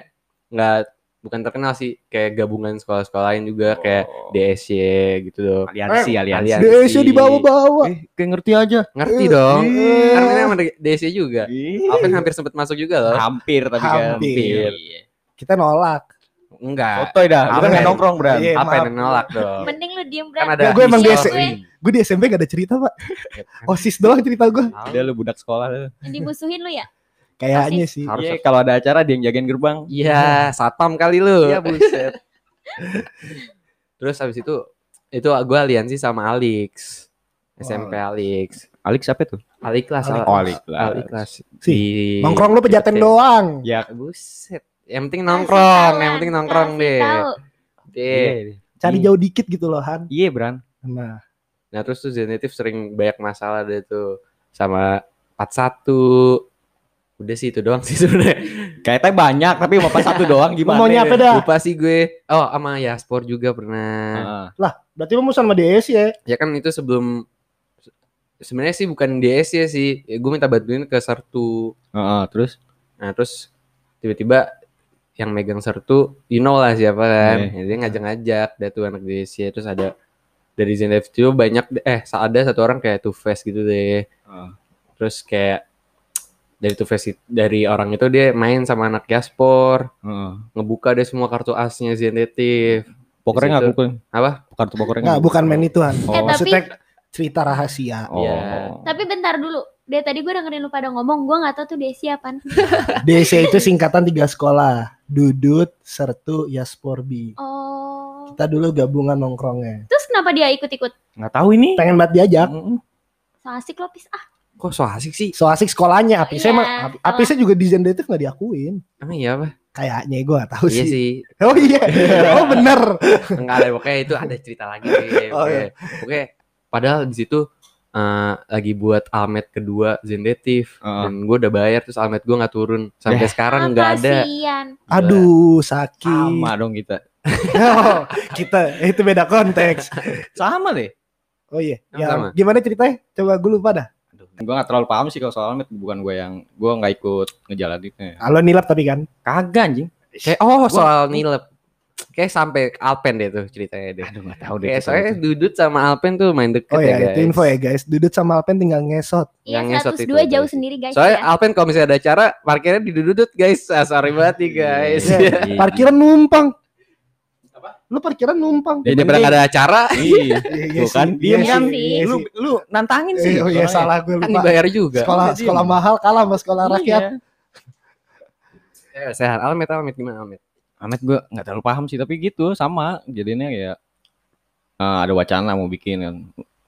[SPEAKER 4] enggak bukan terkenal sih kayak gabungan sekolah-sekolah lain juga kayak
[SPEAKER 3] Oh.
[SPEAKER 4] DSY gitu loh
[SPEAKER 3] aliansi,
[SPEAKER 4] Eh,
[SPEAKER 3] aliansi.
[SPEAKER 2] DSC di bawah-bawah.
[SPEAKER 3] Eh, kayak ngerti aja.
[SPEAKER 4] ngerti
[SPEAKER 2] Eh,
[SPEAKER 4] dong
[SPEAKER 2] iya.
[SPEAKER 4] karena ini emang DSY juga Alpen hampir sempat masuk juga loh
[SPEAKER 3] Hampir tapi kan.
[SPEAKER 2] Hampir.
[SPEAKER 3] Iya.
[SPEAKER 2] Kita nolak.
[SPEAKER 4] enggak
[SPEAKER 3] Fotoy dah. Lu kan
[SPEAKER 4] Alpen.
[SPEAKER 3] gak nongkrong, Bran.
[SPEAKER 4] Alpen
[SPEAKER 2] maaf.
[SPEAKER 4] yang nolak dong
[SPEAKER 1] Mending lu diem
[SPEAKER 4] kan
[SPEAKER 1] Bran.
[SPEAKER 4] ada
[SPEAKER 2] gue emang DSC.
[SPEAKER 1] Gue.
[SPEAKER 2] Di SMP gak ada cerita pak. <laughs> Osis doang cerita gue.
[SPEAKER 3] Udah lu budak sekolah lu.
[SPEAKER 1] Yang dimusuhin lu ya?
[SPEAKER 2] Kayaknya sih.
[SPEAKER 4] Harus
[SPEAKER 3] Iya, kalau ada acara dia yang jagain gerbang.
[SPEAKER 4] Iya, <laughs> satpam kali lu.
[SPEAKER 3] Iya, buset. <laughs>
[SPEAKER 4] Terus habis itu itu gue aliansi sama Alex. SMP Alex.
[SPEAKER 3] Alex siapa tuh?
[SPEAKER 4] Alik kelas.
[SPEAKER 2] Alik.
[SPEAKER 3] Oh, Alik kelas.
[SPEAKER 4] Alik kelas.
[SPEAKER 2] Sih,
[SPEAKER 4] Di
[SPEAKER 2] Nongkrong lu pejaten doang.
[SPEAKER 3] Ya,
[SPEAKER 4] Buset. Yang penting nongkrong, yang penting nongkrong
[SPEAKER 1] Kasih
[SPEAKER 4] deh.
[SPEAKER 1] tahu.
[SPEAKER 4] Deh.
[SPEAKER 2] Cari
[SPEAKER 3] Iya.
[SPEAKER 2] jauh dikit gitu loh Han.
[SPEAKER 3] iya, Bran.
[SPEAKER 2] Nah,
[SPEAKER 4] Nah, terus tuh Zenitif sering banyak masalah deh tuh sama 41. Udah sih itu doang <laughs> sih sebenarnya.
[SPEAKER 3] Kayaknya banyak, tapi bapak satu doang gimana?
[SPEAKER 2] mau nyapa dah?
[SPEAKER 4] Lupa sih gue. Oh, sama Yaspor juga pernah.
[SPEAKER 3] Heeh.
[SPEAKER 2] Berarti lu mau sama DS ya?
[SPEAKER 4] ya kan itu sebelum sebenarnya sih bukan DS ya sih gue minta bantuin ke Sertu
[SPEAKER 3] Heeh, terus
[SPEAKER 4] nah terus tiba-tiba yang megang Sertu you know lah siapa kan. Ya, dia ngajak-ngajak dia tuh anak DS ya terus ada dari Zenef itu banyak eh ada satu orang kayak Two Face gitu deh
[SPEAKER 3] Heeh.
[SPEAKER 4] terus kayak dari Two Face dari orang itu dia main sama anak Yaspor
[SPEAKER 3] Heeh.
[SPEAKER 4] ngebuka deh semua kartu asnya Zendetif
[SPEAKER 3] Pokernya nggak kumpul.
[SPEAKER 4] Apa?
[SPEAKER 3] Kartu pokernya
[SPEAKER 2] Nggak, bukan main itu Han.
[SPEAKER 3] Oh.
[SPEAKER 1] Eh, tapi
[SPEAKER 2] cerita rahasia.
[SPEAKER 3] Oh.
[SPEAKER 4] Iya.
[SPEAKER 1] tapi bentar dulu. Dari tadi gue dengerin lu pada ngomong, gue gak tahu tuh Desi apaan. <laughs>
[SPEAKER 2] DC itu singkatan tiga sekolah. Dudut, Sertu, Yasporbi.
[SPEAKER 1] Oh.
[SPEAKER 2] Kita dulu gabungan nongkrongnya.
[SPEAKER 1] Terus kenapa dia ikut-ikut?
[SPEAKER 3] Nggak tahu ini.
[SPEAKER 2] Pengen banget diajak.
[SPEAKER 3] Mm-mm.
[SPEAKER 1] So asik lo pis. Ah,
[SPEAKER 4] Kok so asik sih?
[SPEAKER 2] So asik sekolahnya. Apisnya
[SPEAKER 1] Iya,
[SPEAKER 2] emang, ap- apisnya juga di Zendetif nggak diakuin.
[SPEAKER 4] Emang iya apa?
[SPEAKER 2] Kayaknya gue gak tahu
[SPEAKER 4] Iya
[SPEAKER 2] sih.
[SPEAKER 4] sih. <laughs>
[SPEAKER 2] Oh iya. <laughs> Oh bener.
[SPEAKER 4] Enggak ada pokoknya itu ada cerita lagi deh. <laughs>
[SPEAKER 2] Oh,
[SPEAKER 4] Oke.
[SPEAKER 2] iya.
[SPEAKER 4] Oke. Padahal di situ eh, lagi buat almet kedua Zendetif
[SPEAKER 3] Heeh.
[SPEAKER 4] dan gue udah bayar terus almet gue nggak turun sampai
[SPEAKER 3] Eh.
[SPEAKER 4] sekarang nggak ada.
[SPEAKER 1] kasihan.
[SPEAKER 2] Aduh, sakit.
[SPEAKER 3] Sama dong kita.
[SPEAKER 2] Oh, <laughs> kita itu beda konteks.
[SPEAKER 3] Sama deh.
[SPEAKER 2] Oh iya.
[SPEAKER 4] Sama.
[SPEAKER 2] Ya, gimana ceritanya? Coba gue lupa dah.
[SPEAKER 3] Aduh, gue gak terlalu paham sih kalau soal Almet bukan gue yang gue nggak ikut ngejalaninnya.
[SPEAKER 2] Halo nilap tapi kan.
[SPEAKER 3] Kagak anjing.
[SPEAKER 4] Kayak oh soal nilep. Kayak sampai Alpen deh tuh ceritanya deh.
[SPEAKER 3] Aduh nggak tahu deh.
[SPEAKER 4] Kayak soalnya
[SPEAKER 3] itu.
[SPEAKER 4] Dudut sama Alpen tuh main deket
[SPEAKER 2] Oh
[SPEAKER 4] ya
[SPEAKER 2] ya,
[SPEAKER 4] guys.
[SPEAKER 2] itu info ya guys. Dudut sama Alpen tinggal ngesot.
[SPEAKER 1] Iya,
[SPEAKER 4] Yang ngesot
[SPEAKER 1] 102
[SPEAKER 4] itu,
[SPEAKER 1] jauh
[SPEAKER 4] guys.
[SPEAKER 1] sendiri guys
[SPEAKER 4] Soalnya
[SPEAKER 1] ya.
[SPEAKER 4] Alpen kalau misalnya ada acara parkirnya di Dudut guys. Ah, sorry banget nih guys.
[SPEAKER 2] Iya.
[SPEAKER 3] Iya.
[SPEAKER 2] Parkiran numpang. Lu parkiran numpang.
[SPEAKER 3] Ya,
[SPEAKER 4] Jadi nggak ada acara <laughs>
[SPEAKER 3] Iya.
[SPEAKER 2] Iya <laughs>
[SPEAKER 3] Tuh kan, diem
[SPEAKER 2] iya
[SPEAKER 3] kan.
[SPEAKER 2] sih,
[SPEAKER 1] Sih.
[SPEAKER 2] iya
[SPEAKER 3] Lu lu nantangin sih.
[SPEAKER 2] Oh iya
[SPEAKER 3] soalnya.
[SPEAKER 2] salah gue
[SPEAKER 4] kan
[SPEAKER 2] lupa.
[SPEAKER 4] dibayar juga.
[SPEAKER 2] Sekolah
[SPEAKER 3] Iya,
[SPEAKER 2] sekolah mahal kalah sama sekolah rakyat.
[SPEAKER 3] Iya.
[SPEAKER 4] Eh, sehat Almet Almet gimana Almet?
[SPEAKER 3] Almet gue nggak terlalu paham sih tapi gitu sama jadinya ya eh, ada wacana mau bikin kan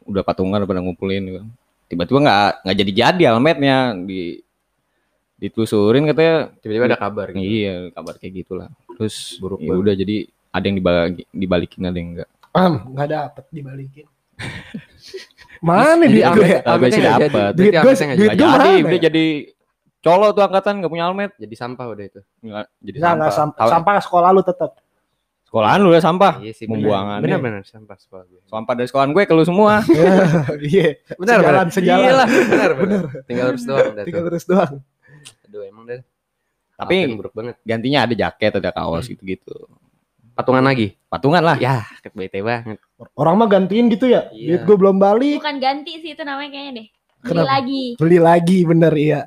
[SPEAKER 3] udah patungan udah pada ngumpulin gitu. tiba-tiba nggak nggak jadi jadi Almetnya di ditelusurin katanya
[SPEAKER 4] Tiba-tiba ada kabar gitu.
[SPEAKER 3] iya kabar kayak gitulah terus
[SPEAKER 4] Buruk
[SPEAKER 3] ya udah jadi ada yang dibagi, dibalikin ada yang enggak
[SPEAKER 2] Am, nggak dapet dibalikin. <laughs> Mana di?
[SPEAKER 3] Kalau gue sih dapet.
[SPEAKER 4] jadi.
[SPEAKER 2] Duit gue,
[SPEAKER 4] ametnya nggak
[SPEAKER 2] duit
[SPEAKER 3] Nggak
[SPEAKER 2] gue
[SPEAKER 3] jadi udah
[SPEAKER 2] ya?
[SPEAKER 3] jadi colo tuh angkatan nggak punya almet
[SPEAKER 4] Jadi sampah udah itu.
[SPEAKER 3] nggak jadi
[SPEAKER 2] nggak
[SPEAKER 3] sampah
[SPEAKER 2] sampah, sampah sekolah lu tetap.
[SPEAKER 3] sekolahan lu ya sampah
[SPEAKER 4] Iya sih
[SPEAKER 3] Pembuangannya.
[SPEAKER 4] Benar-benar sampah sekolah gue.
[SPEAKER 3] sampah dari sekolahan gue ke lu semua <laughs>
[SPEAKER 2] Iya,
[SPEAKER 4] Benar,
[SPEAKER 2] sejalan,
[SPEAKER 4] benar.
[SPEAKER 2] sejalan.
[SPEAKER 4] Iya lah, benar, benar. Tinggal lurus doang
[SPEAKER 2] Tinggal terus doang.
[SPEAKER 4] Aduh, emang deh.
[SPEAKER 3] Tapi
[SPEAKER 4] buruk banget.
[SPEAKER 3] gantinya ada jaket ada kaos gitu gitu
[SPEAKER 4] Patungan lagi.
[SPEAKER 3] patungan lah
[SPEAKER 4] Ya, bete banget.
[SPEAKER 2] Orang mah gantiin gitu ya.
[SPEAKER 4] Iya.
[SPEAKER 2] Duit gue belum balik,
[SPEAKER 1] Bukan ganti sih itu namanya kayaknya deh. Beli
[SPEAKER 2] Kenapa?
[SPEAKER 1] lagi.
[SPEAKER 2] beli lagi bener iya.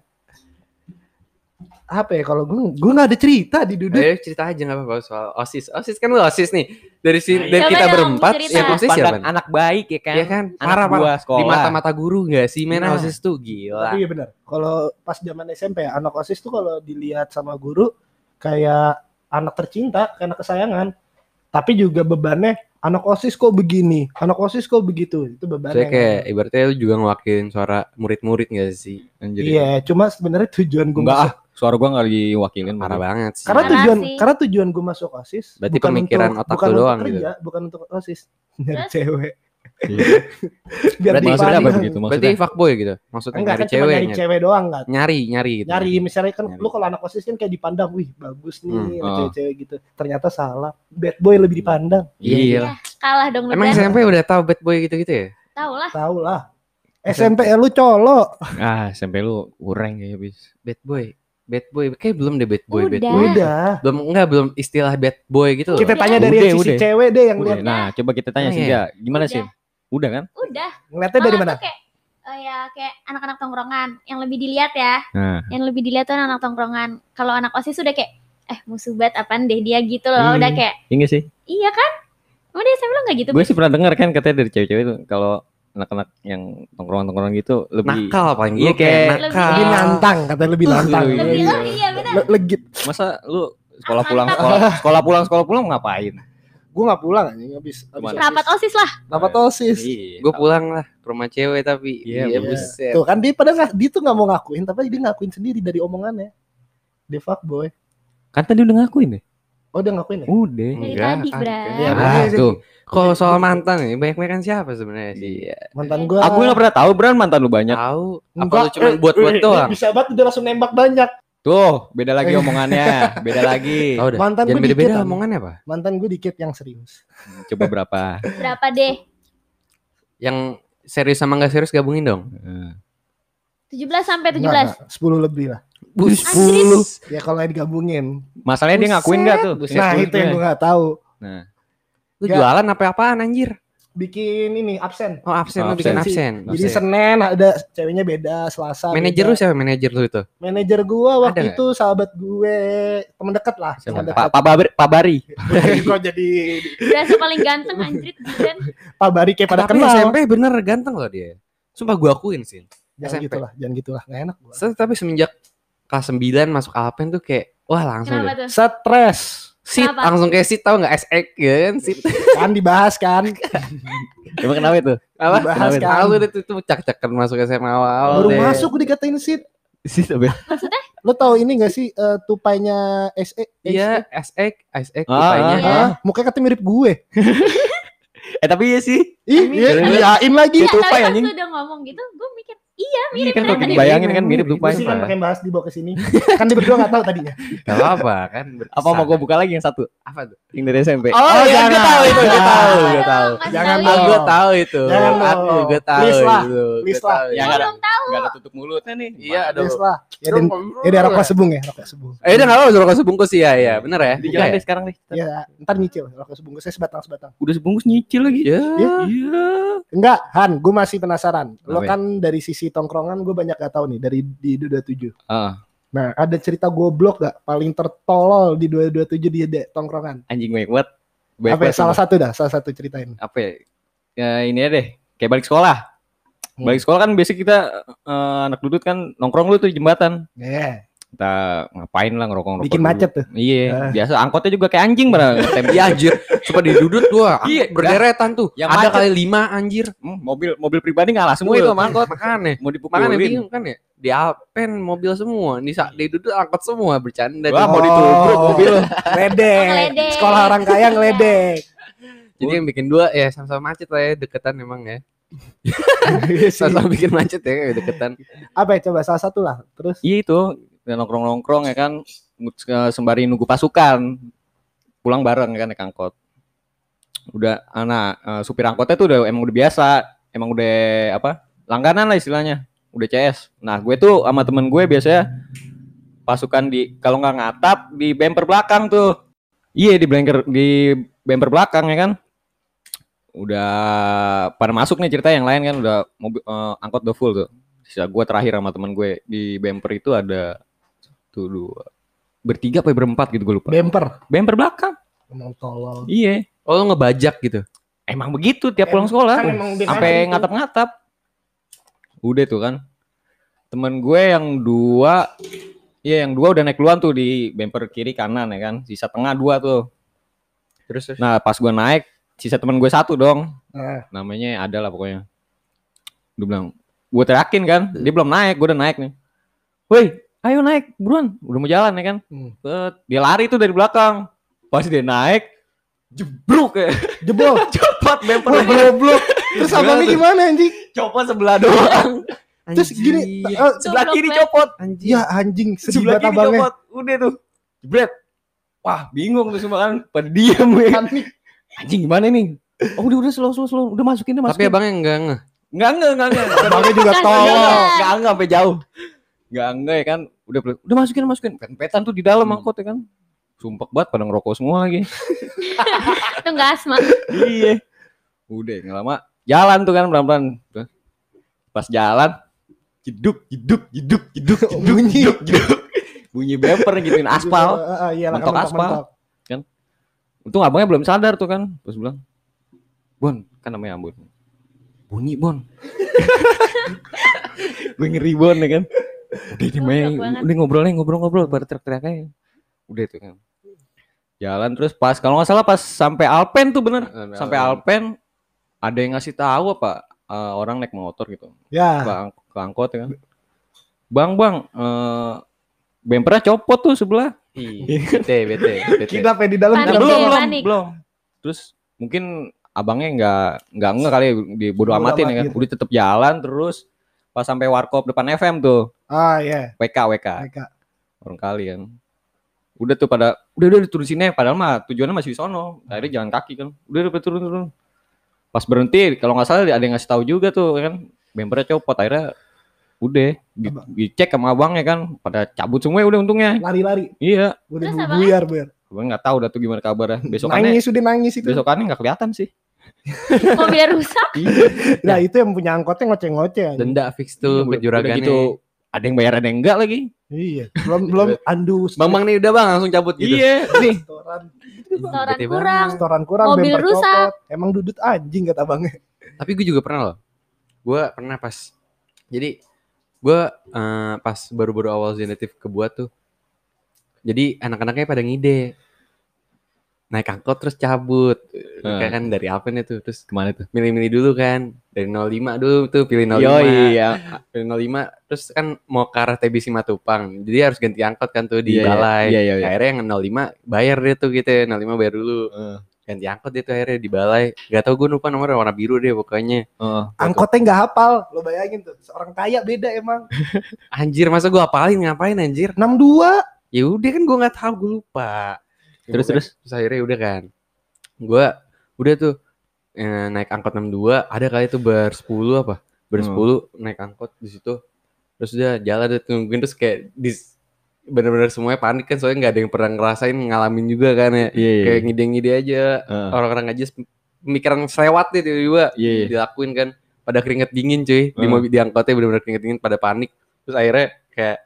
[SPEAKER 2] Apa ya kalau gue gue nggak ada cerita di Duduk.
[SPEAKER 4] Ayo cerita aja nggak apa-apa soal OSIS. OSIS kan lu OSIS nih. Dari sini dari
[SPEAKER 1] Coba
[SPEAKER 4] kita berempat yang OSIS siapa?
[SPEAKER 3] anak baik ya kan
[SPEAKER 4] Iya kan?
[SPEAKER 3] anak
[SPEAKER 4] Parah, parah.
[SPEAKER 3] buah sekolah
[SPEAKER 4] Di mata-mata guru nggak sih men
[SPEAKER 2] Nah.
[SPEAKER 4] OSIS tuh gila.
[SPEAKER 2] Tapi iya bener. Kalau pas zaman SMP ya, anak OSIS tuh kalau dilihat sama guru kayak anak tercinta, kayak anak kesayangan. Tapi juga bebannya anak OSIS kok begini, anak OSIS kok begitu. Itu bebannya.
[SPEAKER 4] Saya kayak ibaratnya lu juga ngewakilin suara murid-murid gak sih?
[SPEAKER 3] Anjir.
[SPEAKER 2] Iya, cuma sebenarnya tujuan gue
[SPEAKER 3] enggak ah
[SPEAKER 2] masuk
[SPEAKER 3] suara gue nggak diwakilin
[SPEAKER 4] Parah banget sih.
[SPEAKER 2] karena tujuan
[SPEAKER 1] sih.
[SPEAKER 2] karena tujuan gue masuk OSIS
[SPEAKER 4] Berarti
[SPEAKER 2] bukan
[SPEAKER 4] pemikiran
[SPEAKER 2] untuk,
[SPEAKER 4] otak
[SPEAKER 2] bukan
[SPEAKER 4] lu
[SPEAKER 2] untuk
[SPEAKER 4] doang gitu.
[SPEAKER 2] kerja, bukan untuk OSIS. <laughs> Nyari
[SPEAKER 1] Terus?
[SPEAKER 2] cewek.
[SPEAKER 3] Iya. <laughs>
[SPEAKER 2] Biar
[SPEAKER 4] Berarti
[SPEAKER 3] maksudnya apa begitu
[SPEAKER 4] Berarti
[SPEAKER 3] maksudnya
[SPEAKER 4] fuckboy gitu. Maksudnya
[SPEAKER 2] Enggak
[SPEAKER 4] nyari
[SPEAKER 2] kan
[SPEAKER 4] cewek,
[SPEAKER 2] nyari
[SPEAKER 4] nyari,
[SPEAKER 2] cewek doang kan.
[SPEAKER 4] nyari, nyari gitu.
[SPEAKER 2] Nyari misalnya kan
[SPEAKER 4] Nyari.
[SPEAKER 2] lu kalau anak OSIS kan kayak dipandang, wih bagus nih
[SPEAKER 4] Hmm,
[SPEAKER 3] oh.
[SPEAKER 2] cewek-cewek gitu. Ternyata salah. Bad boy lebih dipandang.
[SPEAKER 4] Iya.
[SPEAKER 1] Ya, kalah dong lu
[SPEAKER 4] Emang
[SPEAKER 1] Dan.
[SPEAKER 4] SMP udah tahu bad boy gitu-gitu ya?
[SPEAKER 1] Tahu lah.
[SPEAKER 2] Tahu lah. SMP ya lu colok.
[SPEAKER 3] ah SMP lu kurang kayak bis
[SPEAKER 4] Bad boy. Bad boy. Kayak belum deh bad boy, bad
[SPEAKER 1] Udah.
[SPEAKER 4] boy.
[SPEAKER 2] Udah.
[SPEAKER 4] Belum enggak belum istilah bad boy gitu. loh.
[SPEAKER 2] Kita
[SPEAKER 1] Udah.
[SPEAKER 2] tanya dari
[SPEAKER 3] Udah,
[SPEAKER 2] sisi
[SPEAKER 3] udah.
[SPEAKER 2] cewek deh yang
[SPEAKER 3] Udah, nah coba kita tanya
[SPEAKER 4] Oh,
[SPEAKER 3] sih
[SPEAKER 4] iya.
[SPEAKER 3] ya gimana
[SPEAKER 1] Udah.
[SPEAKER 3] sih udah kan
[SPEAKER 1] Udah.
[SPEAKER 2] Ngeliatnya dari
[SPEAKER 1] Malah
[SPEAKER 2] mana?
[SPEAKER 1] kayak eh, ya kayak anak-anak tongkrongan yang lebih dilihat ya.
[SPEAKER 3] nah
[SPEAKER 1] Yang lebih dilihat tuh anak tongkrongan. Kalau anak OSIS udah kayak eh musuh banget apaan deh dia gitu loh.
[SPEAKER 2] Hmm.
[SPEAKER 1] Udah kayak
[SPEAKER 3] ini sih
[SPEAKER 1] iya kan? Emang dia SMP lo gak gitu?
[SPEAKER 3] gue sih pernah dengar kan katanya dari cewek-cewek itu kalau anak-anak yang tongkrongan-tongkrongan gitu lebih
[SPEAKER 4] nakal paling
[SPEAKER 3] Iya,
[SPEAKER 4] kayak
[SPEAKER 3] kayak-
[SPEAKER 4] nakal.
[SPEAKER 2] Lebih nantang, katanya lebih nantang.
[SPEAKER 3] Lebih-
[SPEAKER 1] Lebih
[SPEAKER 3] iya.
[SPEAKER 1] oh iya benar.
[SPEAKER 2] Le- legit.
[SPEAKER 3] masa lu sekolah
[SPEAKER 1] Ah,
[SPEAKER 3] pulang sekolah sekolah pulang sekolah pulang ngapain
[SPEAKER 2] Gue gak pulang anjing habis. habis?
[SPEAKER 1] Rapat OSIS lah.
[SPEAKER 2] Rapat OSIS.
[SPEAKER 3] Iya.
[SPEAKER 4] Gue pulang lah ke rumah cewek tapi
[SPEAKER 3] Iya,
[SPEAKER 4] iya,
[SPEAKER 3] iya.
[SPEAKER 4] buset.
[SPEAKER 2] Tuh kan dia pada nggak, dia tuh nggak mau ngakuin, tapi dia ngakuin sendiri dari omongannya. Dia fuckboy.
[SPEAKER 3] kan tadi udah ngakuin deh
[SPEAKER 2] Oh dia ngakuin ya?
[SPEAKER 3] udah
[SPEAKER 4] Enggak,
[SPEAKER 1] tadi.
[SPEAKER 2] Iya,
[SPEAKER 3] ah tuh
[SPEAKER 4] Kalau soal mantan nih, banyak-banyak kan siapa sebenarnya sih?
[SPEAKER 3] iya
[SPEAKER 2] Mantan gue.
[SPEAKER 3] aku nggak pernah tahu Bran mantan lu banyak
[SPEAKER 4] Tahu. Apa lu cuma buat-buat
[SPEAKER 2] eh,
[SPEAKER 4] doang?
[SPEAKER 2] Bisa banget udah langsung nembak banyak.
[SPEAKER 3] Tuh beda lagi omongannya beda <laughs> lagi
[SPEAKER 4] dah.
[SPEAKER 2] Mantan gue dikit.
[SPEAKER 4] beda-beda
[SPEAKER 2] kan.
[SPEAKER 4] omongannya apa?
[SPEAKER 2] Mantan gue dikit yang serius.
[SPEAKER 3] coba berapa
[SPEAKER 1] Berapa deh?
[SPEAKER 4] Yang serius sama nggak serius gabungin dong.
[SPEAKER 3] Eh,
[SPEAKER 1] 17 sampai 17.
[SPEAKER 2] Enggak, enggak, 10 lebih lah.
[SPEAKER 4] Bus.
[SPEAKER 1] Anjir.
[SPEAKER 2] Ya kalau yang digabungin.
[SPEAKER 3] masalahnya dia ngakuin nggak tuh
[SPEAKER 4] Buset.
[SPEAKER 2] Nah itu yang gue nggak tahu.
[SPEAKER 3] nah
[SPEAKER 4] Lu
[SPEAKER 2] Nggak.
[SPEAKER 4] jualan apa-apaan anjir?
[SPEAKER 2] Bikin ini absen.
[SPEAKER 4] Oh absen,
[SPEAKER 3] Oh,
[SPEAKER 4] lu bikin
[SPEAKER 3] absen.
[SPEAKER 4] absen.
[SPEAKER 2] Jadi Senin ada ceweknya beda, Selasa.
[SPEAKER 4] Manajer lu siapa manajer lu itu?
[SPEAKER 2] Manajer gue waktu
[SPEAKER 4] Ada
[SPEAKER 2] itu sahabat gue, teman dekat lah. Teman
[SPEAKER 3] Pak
[SPEAKER 2] dekat.
[SPEAKER 3] Pak Bari Pak Bari
[SPEAKER 2] Kok jadi
[SPEAKER 1] Berasa paling ganteng anjrit dan <laughs>
[SPEAKER 2] Pak Bari kayak pada
[SPEAKER 4] Tapi
[SPEAKER 2] kenal.
[SPEAKER 4] SMP bener ganteng loh dia. Sumpah gua akuin sih.
[SPEAKER 2] Jangan
[SPEAKER 4] SMP.
[SPEAKER 2] gitulah, jangan gitulah, nggak enak gua.
[SPEAKER 4] Se- Tapi semenjak kelas 9 masuk Alpen tuh kayak wah langsung?
[SPEAKER 2] Stres.
[SPEAKER 4] Sit
[SPEAKER 1] Kenapa?
[SPEAKER 4] langsung kayak sit tau nggak SX ya kan sit.
[SPEAKER 2] Kan dibahas kan. <laughs>
[SPEAKER 3] emang kenapa itu
[SPEAKER 4] Apa?
[SPEAKER 2] Dibahas
[SPEAKER 3] Kenapa?
[SPEAKER 2] kan.
[SPEAKER 4] Tuh, tuh cak-cakan masuk SMA awal
[SPEAKER 2] Baru
[SPEAKER 4] deh.
[SPEAKER 2] masuk dikatain sit.
[SPEAKER 3] sih tapi
[SPEAKER 2] Lo tau ini gak sih eh, tupainya SE?
[SPEAKER 4] Iya, SX, SX
[SPEAKER 3] Ah,
[SPEAKER 4] rupanya.
[SPEAKER 1] Iya.
[SPEAKER 2] Ah, mukanya katanya mirip gue. <laughs>
[SPEAKER 3] eh tapi iya sih
[SPEAKER 2] Ih, iya, iyain lagi.
[SPEAKER 1] Iya,
[SPEAKER 3] tupai,
[SPEAKER 1] tapi pas udah ngomong gitu, gue mikir iya
[SPEAKER 3] Iya kan
[SPEAKER 1] ternyata
[SPEAKER 3] kalau
[SPEAKER 1] dia.
[SPEAKER 3] dibayangin kan mirip
[SPEAKER 2] Gue
[SPEAKER 3] tupai
[SPEAKER 2] sih kan pakai bahas dibawa ke sini. kan dia berdua gak tahu tadinya. <laughs>
[SPEAKER 4] Gak apa-apa kan.
[SPEAKER 3] apa mau gue buka lagi yang satu
[SPEAKER 4] Apa tuh?
[SPEAKER 3] yang dari SMP
[SPEAKER 4] Oh, iya, gue
[SPEAKER 2] jangan.
[SPEAKER 4] tahu itu, gue
[SPEAKER 2] Jangan.
[SPEAKER 4] tahu, gue tahu.
[SPEAKER 2] Jangan
[SPEAKER 1] ya.
[SPEAKER 4] gue tahu itu.
[SPEAKER 2] Jangan
[SPEAKER 4] Aku gue tahu
[SPEAKER 2] Please lah.
[SPEAKER 4] itu.
[SPEAKER 2] Please
[SPEAKER 4] Gue
[SPEAKER 2] lah.
[SPEAKER 4] tahu
[SPEAKER 3] Ya,
[SPEAKER 4] itu.
[SPEAKER 1] Gue belum tahu.
[SPEAKER 3] nggak ada tutup mulutnya nih
[SPEAKER 4] Iya, aduh.
[SPEAKER 2] Terus lah. Ya, dan, ya dia rokok sebung ya, rokok sebung.
[SPEAKER 4] Eh udah nggak apa-apa suruh kasih bungkus ya, ya bener ya.
[SPEAKER 3] di jalan
[SPEAKER 4] ya?
[SPEAKER 3] deh sekarang deh
[SPEAKER 2] Ya, ntar nyicil rokok sebungkus saya sebatang-sebatang.
[SPEAKER 3] udah sebungkus nyicil lagi
[SPEAKER 4] Ya.
[SPEAKER 3] iya
[SPEAKER 2] Enggak, Han, gue masih penasaran. Lo
[SPEAKER 3] ya?
[SPEAKER 2] kan dari sisi tongkrongan gue banyak gak tahu nih dari di 227.
[SPEAKER 3] ah
[SPEAKER 2] Nah, ada cerita goblok gak paling tertolol di 227 di de- tongkrongan?
[SPEAKER 3] anjing banget Banyak
[SPEAKER 2] Apa ya? Salah satu dah, salah satu ceritain.
[SPEAKER 3] apa ya? ya ini ya deh kayak balik sekolah
[SPEAKER 2] Hmm.
[SPEAKER 3] balik sekolah kan biasa kita eh, anak dudut kan nongkrong lu tuh di jembatan
[SPEAKER 2] Yeah.
[SPEAKER 3] Kita ngapain lah ngerokok-ngerokok.
[SPEAKER 2] Bikin
[SPEAKER 3] dulu.
[SPEAKER 2] macet tuh.
[SPEAKER 3] Iya,
[SPEAKER 2] Ah.
[SPEAKER 3] biasa angkotnya juga kayak anjing ngetem. <laughs>
[SPEAKER 4] Iya anjir, coba didudut gua <laughs>
[SPEAKER 3] Iya,
[SPEAKER 4] berderetan tuh.
[SPEAKER 3] Yang
[SPEAKER 4] Ada
[SPEAKER 3] macet.
[SPEAKER 4] kali lima anjir.
[SPEAKER 3] Hmm, mobil mobil pribadi ngalah semua itu sama angkot.
[SPEAKER 4] Makanya.
[SPEAKER 3] Mau
[SPEAKER 4] Makanya
[SPEAKER 3] dipukulin.
[SPEAKER 4] bingung kan ya. Di Alpen mobil semua, di saat didudut angkot semua bercanda.
[SPEAKER 3] Wah, mau
[SPEAKER 2] Oh.
[SPEAKER 3] ditubruk mobil.
[SPEAKER 2] Ngeledek.
[SPEAKER 1] Ngeledek.
[SPEAKER 2] Sekolah orang kaya ngeledek.
[SPEAKER 4] Jadi yang bikin dua ya sama-sama macet lah ya, deketan emang ya. <laughs>
[SPEAKER 2] Iya.
[SPEAKER 4] Sama-sama bikin macet ya deketan.
[SPEAKER 2] Apa ya coba salah satu lah. Terus
[SPEAKER 3] Iya itu, nongkrong-nongkrong ya kan ngu- sembari nunggu pasukan. Pulang bareng ya kan naik angkot. Udah anak eh, supir angkotnya tuh udah emang udah biasa, emang udah apa? Langganan lah istilahnya. Udah CS. Nah, gue tuh sama temen gue biasanya pasukan di kalau nggak ngatap di bumper belakang tuh. Iya di blanker di bumper belakang ya kan. Udah pada masuk nih cerita yang lain kan udah mobil eh, angkot udah full tuh. Sisa gue terakhir sama temen gue di bumper itu ada satu dua bertiga apa berempat gitu gue lupa.
[SPEAKER 2] bumper.
[SPEAKER 3] Bumper belakang.
[SPEAKER 2] Emang tolol.
[SPEAKER 3] Iya.
[SPEAKER 4] Oh lo ngebajak gitu.
[SPEAKER 3] Emang begitu tiap pulang sekolah.
[SPEAKER 2] Kan
[SPEAKER 3] sampai
[SPEAKER 2] ngaji tuh.
[SPEAKER 3] ngatap-ngatap. Udah tuh kan. Temen gue yang dua Iya yang dua udah naik duluan tuh di bumper kiri kanan ya kan. Sisa tengah dua tuh.
[SPEAKER 4] Terus terus.
[SPEAKER 3] Nah pas gue naik sisa temen gue satu dong.
[SPEAKER 2] Nah,
[SPEAKER 3] Namanya ada lah pokoknya. Dia bilang, gue terakin kan. Dia belum naik, gue udah naik nih. Woi, ayo naik, buruan. Udah mau jalan ya kan.
[SPEAKER 2] Hmm.
[SPEAKER 3] Dia lari tuh dari belakang. Pas dia naik, jebruk ya.
[SPEAKER 2] jebol. <laughs>
[SPEAKER 3] Cepat bumpernya.
[SPEAKER 2] goblok. Terus abangnya gimana anjing?
[SPEAKER 3] Copot sebelah doang. <laughs>
[SPEAKER 2] Terus gini, eh,
[SPEAKER 3] sebelah kiri copot.
[SPEAKER 4] anjir.
[SPEAKER 2] ya anjing sedih
[SPEAKER 3] Sebelah kiri
[SPEAKER 2] abangnya.
[SPEAKER 3] copot. Udah tuh. Jebret. Wah, bingung tuh semua kan. Pada diam ya.
[SPEAKER 2] Panik.
[SPEAKER 3] Anjing gimana nih? Oh, udah udah slow slow slow. Udah masukin udah
[SPEAKER 4] Tapi
[SPEAKER 3] masukin.
[SPEAKER 4] abangnya enggak ngeh.
[SPEAKER 3] Enggak enggak enggak enggak.
[SPEAKER 2] Abangnya juga.
[SPEAKER 1] Iya.
[SPEAKER 3] Enggak enggak sampai jauh. Enggak enggak ya kan. Udah udah masukin masukin. Pet-petan tuh di dalam
[SPEAKER 4] Hmm.
[SPEAKER 3] angkot ya kan. Sumpah banget pada ngerokok semua lagi. <laughs>
[SPEAKER 1] Itu enggak asma.
[SPEAKER 3] iya. Udah nggak lama jalan tuh kan pelan-pelan. Pas jalan jeduk jeduk jeduk jeduk <laughs> jeduk
[SPEAKER 2] Bunyi.
[SPEAKER 3] jeduk, jeduk. Bunyi bumper gituin <laughs> aspal.
[SPEAKER 2] Ah, ah, iya lah,
[SPEAKER 3] Mentok
[SPEAKER 2] kan
[SPEAKER 3] aspal.
[SPEAKER 2] mentok.
[SPEAKER 3] Untung abangnya belum sadar tuh kan. Terus bilang, Bon, kan namanya Ambon. Bunyi Bon. Gue ngeri Bon ya kan. Udah
[SPEAKER 1] Goblok banget.
[SPEAKER 3] udah ngobrolnya ngobrol-ngobrol pada teriak-teriak aja. Udah tuh kan. Jalan terus pas kalau nggak salah pas sampai Alpen tuh bener. Sampai Alpen ada yang ngasih tahu apa eh, orang naik motor gitu
[SPEAKER 2] Ya,
[SPEAKER 3] ke, ke angkot ya kan. Bang bang, eh bempernya copot tuh sebelah.
[SPEAKER 4] Ih, bete, bete, bete.
[SPEAKER 2] kita pe di dalam
[SPEAKER 1] Panik
[SPEAKER 3] belum belum
[SPEAKER 1] panik.
[SPEAKER 3] belum. Terus mungkin abangnya nggak nggak nge kali di bodo amatin ya kan.
[SPEAKER 2] gitu.
[SPEAKER 3] Udah tetap jalan terus pas sampai warkop depan FM tuh
[SPEAKER 2] Ah, iya.
[SPEAKER 3] WK WK
[SPEAKER 2] Mereka.
[SPEAKER 3] orang kali kan. Udah tuh pada udah udah turun sini padahal mah tujuannya masih di sono. Akhirnya jalan kaki kan. Udah udah turun turun. Pas berhenti kalau nggak salah ada yang ngasih tahu juga tuh kan. Bempernya copot akhirnya udah di, dicek sama abangnya kan pada cabut semua ya udah untungnya
[SPEAKER 2] Lari-lari.
[SPEAKER 3] iya
[SPEAKER 2] Udah buyar, buyar.
[SPEAKER 3] abang nggak tahu dah tuh gimana kabarnya besokannya
[SPEAKER 2] Nangis udah nangis itu.
[SPEAKER 3] besokannya nggak kelihatan sih <laughs>
[SPEAKER 1] Mobilnya rusak.
[SPEAKER 2] Nah, itu yang punya angkotnya ngoceh-ngoceh.
[SPEAKER 4] Denda fix
[SPEAKER 3] Iya,
[SPEAKER 4] tuh penjuragannya.
[SPEAKER 3] gitu ada yang bayar ada yang enggak lagi
[SPEAKER 2] Iya, belum belum andus.
[SPEAKER 4] Bang Bang nih udah bang langsung cabut gitu.
[SPEAKER 3] iya nih
[SPEAKER 2] Setoran
[SPEAKER 4] Bete
[SPEAKER 1] kurang.
[SPEAKER 2] setoran kurang,
[SPEAKER 1] Mobil rusak.
[SPEAKER 2] copot. Emang dudut anjing kata bangnya.
[SPEAKER 4] Tapi gue juga pernah loh. Gue pernah pas. Jadi gue eh, pas baru-baru awal Zenitif kebuat tuh. Jadi anak-anaknya pada ngide. Naik angkot terus cabut.
[SPEAKER 3] Hmm.
[SPEAKER 4] Kayak kan dari Alpen itu. Terus
[SPEAKER 3] ke mana tuh
[SPEAKER 4] milih-milih dulu kan. Dari 05 dulu tuh pilih 05.
[SPEAKER 3] Yo iya
[SPEAKER 4] Pilih 05. Terus kan mau ke arah TBC Matupang. Jadi harus ganti angkot kan tuh di
[SPEAKER 3] Iya, iya.
[SPEAKER 4] balai.
[SPEAKER 3] Iya, iya, iya.
[SPEAKER 4] Akhirnya yang 05 bayar dia tuh gitu ya. 05 bayar dulu.
[SPEAKER 3] Heeh.
[SPEAKER 4] Ganti angkot dia tuh akhirnya di balai. Gak tau gue lupa nomornya warna biru deh pokoknya.
[SPEAKER 3] Heeh.
[SPEAKER 2] Angkotnya nggak hafal. Lo bayangin tuh, seorang kaya beda emang. <laughs>
[SPEAKER 4] Anjir masa gue apalin ngapain anjir?
[SPEAKER 2] 62.
[SPEAKER 4] Ya udah kan gue nggak tahu gue lupa.
[SPEAKER 3] Terus, terus?
[SPEAKER 4] terus akhirnya udah kan. Gue udah tuh eh, naik angkot 62 ada kali tuh ber 10 apa? Ber
[SPEAKER 3] Hmm.
[SPEAKER 4] 10 naik angkot di situ. Terus udah jalan deh tungguin terus kayak di bener-bener semuanya panik kan soalnya nggak ada yang pernah ngerasain ngalamin juga kan ya.
[SPEAKER 3] iya iya
[SPEAKER 4] Kayak ngide-ngide aja
[SPEAKER 3] Heeh.
[SPEAKER 4] orang-orang aja pemikiran selewat deh tiba-tiba
[SPEAKER 3] Iya, iya.
[SPEAKER 4] dilakuin kan pada keringet dingin cuy di
[SPEAKER 3] Hmm.
[SPEAKER 4] mobil di angkotnya bener-bener keringet dingin pada panik terus akhirnya kayak